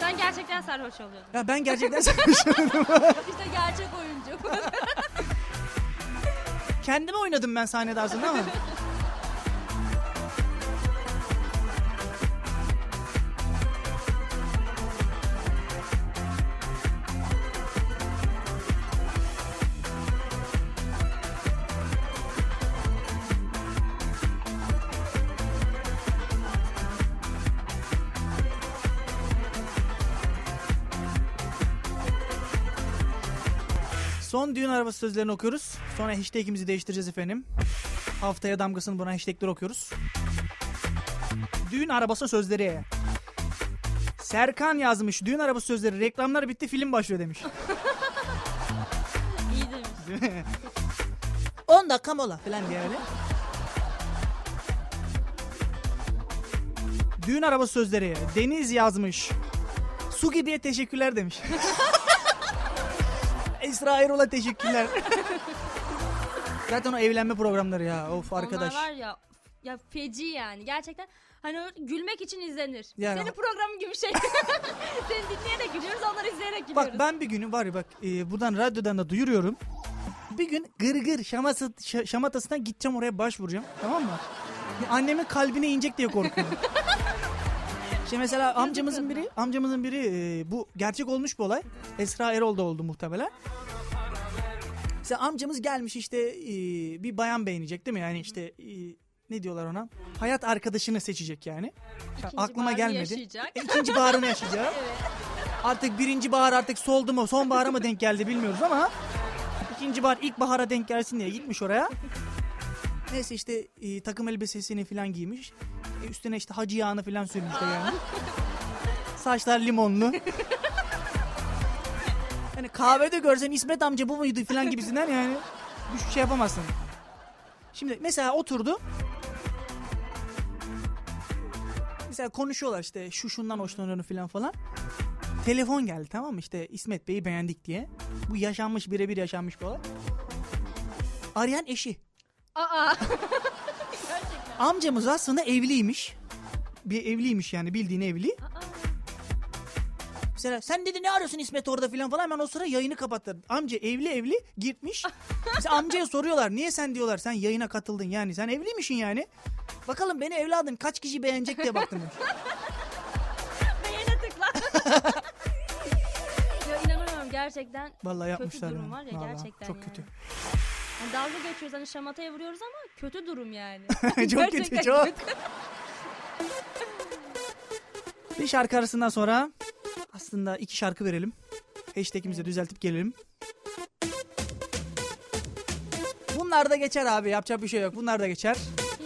Sen gerçekten sarhoş oluyordun. Ya ben gerçekten sarhoş işte gerçek oyuncu. Kendime oynadım ben sahnede aslında ama. Son düğün arabası sözlerini okuyoruz. Sonra hashtagimizi değiştireceğiz efendim. Haftaya damgasını buna hashtagler okuyoruz. Düğün arabası sözleri. Serkan yazmış. Düğün arabası sözleri. Reklamlar bitti film başlıyor demiş. İyi demiş. Değil mi? 10 dakika mola falan diye öyle. Düğün arabası sözleri. Deniz yazmış. Su gibiye teşekkürler demiş. Esra Erol'a teşekkürler. Zaten o evlenme programları ya. Of arkadaş. Onlar var ya ya feci yani gerçekten hani gülmek için izlenir. Yani- Senin programın gibi şey. Seni dinleyerek gülüyoruz onları izleyerek gülüyoruz. Bak ben bir günü var ya bak e, buradan radyodan da duyuruyorum. Bir gün gırgır şaması, şa- şamatasından gideceğim oraya başvuracağım. Tamam mı? Ya Annemin kalbine inecek diye korkuyorum. İşte mesela amcamızın biri, amcamızın biri e, bu gerçek olmuş bir olay. Esra Erol da oldu muhtemelen. Mesela amcamız gelmiş işte e, bir bayan beğenecek değil mi? Yani işte e, ne diyorlar ona? Hayat arkadaşını seçecek yani. İkinci aklıma baharını gelmedi. yaşayacak. E, İkinci baharını yaşayacak. Artık birinci bahar artık soldu mu son bahara mı denk geldi bilmiyoruz ama ikinci bahar ilk bahara denk gelsin diye gitmiş oraya. Neyse işte e, takım elbisesini falan giymiş. E, üstüne işte hacı yağını falan sürmüş de yani. Saçlar limonlu. Yani kahvede görsen İsmet amca bu muydu falan gibisinden yani bir şey yapamazsın. Şimdi mesela oturdu. Mesela konuşuyorlar işte şu şundan hoşlanıyorum falan falan. Telefon geldi tamam mı işte İsmet Bey'i beğendik diye. Bu yaşanmış birebir yaşanmış bir olay. Arayan eşi. Aa. Amcamız aslında evliymiş. Bir evliymiş yani bildiğin evli. Mesela sen dedi ne arıyorsun İsmet orada filan falan hemen o sıra yayını kapattı. Amca evli evli gitmiş. Mesela amcaya soruyorlar niye sen diyorlar sen yayına katıldın yani sen evliymişsin yani. Bakalım beni evladım kaç kişi beğenecek diye baktım. Beğene tıkla. ya inanamıyorum gerçekten. Vallahi yapmışlar. durum yani. var ya Vallahi gerçekten Çok yani. kötü. Yani dalga geçiyoruz hani şamataya vuruyoruz ama kötü durum yani. çok kötü Gerçekten çok. Bir şarkı arasından sonra aslında iki şarkı verelim. Hashtag'imizi düzeltip gelelim. Bunlar da geçer abi yapacak bir şey yok. Bunlar da geçer.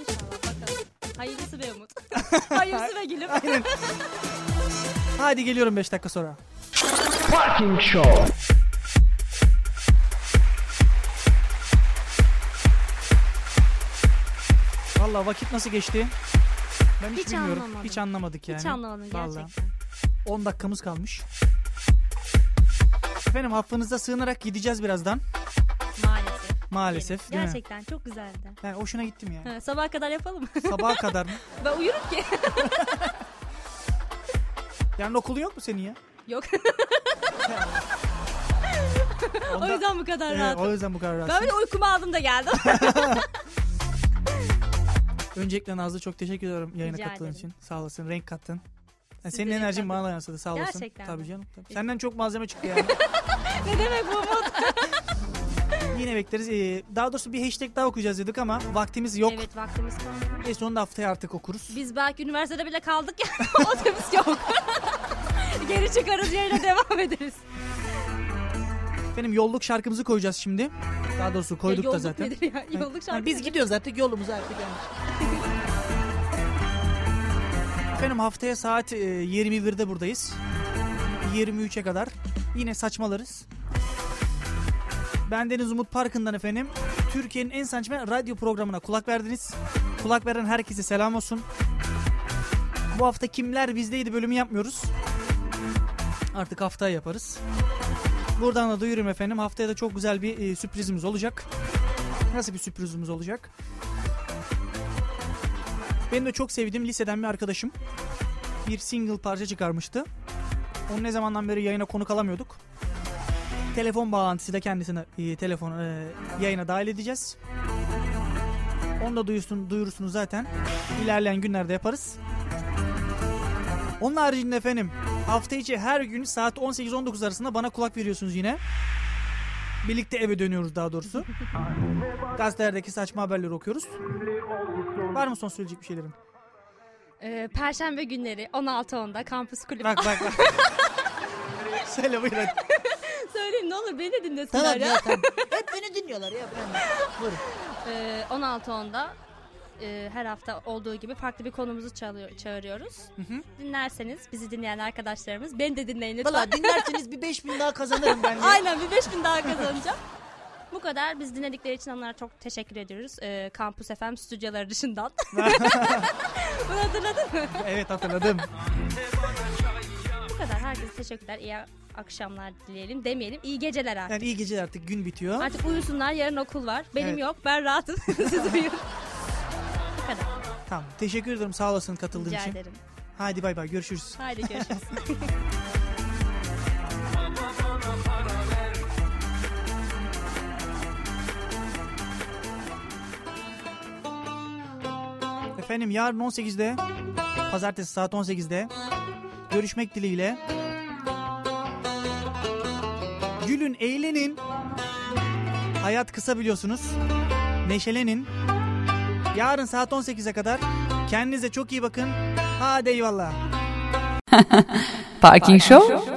İnşallah bakalım. Hayırlısı be Umut. Hayırlısı be gülüm. Aynen. Hadi geliyorum 5 dakika sonra. Parking Show. Valla vakit nasıl geçti? Ben hiç, Hiç bilmiyorum. anlamadım. Hiç anlamadık yani. Hiç anlamadım Vallahi. gerçekten. 10 dakikamız kalmış. Efendim affınıza sığınarak gideceğiz birazdan. Maalesef. Maalesef değil mi? Gerçekten çok güzeldi. Yani hoşuna gittim yani. Ha, sabaha kadar yapalım mı? Sabaha kadar mı? ben uyurum ki. Yarın okulun yok mu senin ya? Yok. o Ondan- yüzden bu kadar Evet, rahatım. o yüzden bu kadar Ben rahatsın. bir de uykumu aldım da geldim. Öncelikle Nazlı çok teşekkür ediyorum yayına Rica katıldığın ederim. için. Sağ olasın. Renk kattın. Yani senin renk enerjin bana da yansıdı. Sağ olasın. Gerçekten Tabii mi? canım. Tabii. Senden çok malzeme çıktı yani. ne demek bu Umut? Yine bekleriz. Ee, daha doğrusu bir hashtag daha okuyacağız dedik ama vaktimiz yok. Evet vaktimiz kalmadı. Neyse onu da haftaya artık okuruz. Biz belki üniversitede bile kaldık ya. Otobüs yok. Geri çıkarız yerine devam ederiz. Benim yolluk şarkımızı koyacağız şimdi. Daha doğrusu koyduk Ya da zaten. Nedir ya? Yolluk Yani şarkı. biz gidiyoruz artık yolumuza artık yani. Efendim haftaya saat e, 21'de buradayız. 23'e kadar. Yine saçmalarız. Ben Deniz Umut Parkı'ndan efendim. Türkiye'nin en saçma radyo programına kulak verdiniz. Kulak veren herkese selam olsun. Bu hafta kimler bizdeydi bölümü yapmıyoruz. Artık haftaya yaparız. Buradan da duyururum efendim. Haftaya da çok güzel bir e, sürprizimiz olacak. Nasıl bir sürprizimiz olacak? Benim de çok sevdiğim liseden bir arkadaşım bir single parça çıkarmıştı. Onu ne zamandan beri yayına konuk alamıyorduk. Telefon bağlantısıyla kendisine e, telefon e, yayına dahil edeceğiz. Onu da duyursun, duyurursunuz zaten. İlerleyen günlerde yaparız. Onun haricinde efendim hafta içi her gün saat 18-19 arasında bana kulak veriyorsunuz yine. Birlikte eve dönüyoruz daha doğrusu. Gazetelerdeki saçma haberleri okuyoruz. Var mı son söyleyecek bir şeylerin? Ee, Perşembe günleri 16.10'da kampüs kulübü. Bak bak bak. Söyle buyur hadi. Söyleyeyim ne olur beni de dinlesinler Tamam ya. ya tamam. Hep beni dinliyorlar ya. Ben... Buyurun. Ee, 16.10'da e, her hafta olduğu gibi farklı bir konumuzu çalıyor, çağırıyoruz. Dinlerseniz bizi dinleyen arkadaşlarımız beni de dinleyin lütfen. Valla dinlerseniz bir 5000 daha kazanırım ben. Aynen bir 5000 daha kazanacağım. Bu kadar. Biz dinledikleri için onlara çok teşekkür ediyoruz. Ee, Kampüs FM stüdyoları dışından. Bunu hatırladın mı? Evet hatırladım. Bu kadar. Herkese teşekkürler. İyi akşamlar dileyelim. Demeyelim. İyi geceler artık. Yani iyi geceler artık gün bitiyor. Artık uyusunlar. Yarın okul var. Benim Evet. yok. Ben rahatım. Siz uyuyun. Tamam. Teşekkür ederim sağ olasın katıldığın Rica için. ederim. Hadi bay bay görüşürüz. Haydi görüşürüz. Efendim yarın 18'de pazartesi saat 18'de görüşmek dileğiyle. Gülün, eğlenin. Hayat kısa biliyorsunuz. Neşelenin. Yarın saat 18'e kadar kendinize çok iyi bakın. Hadi eyvallah. Parking Show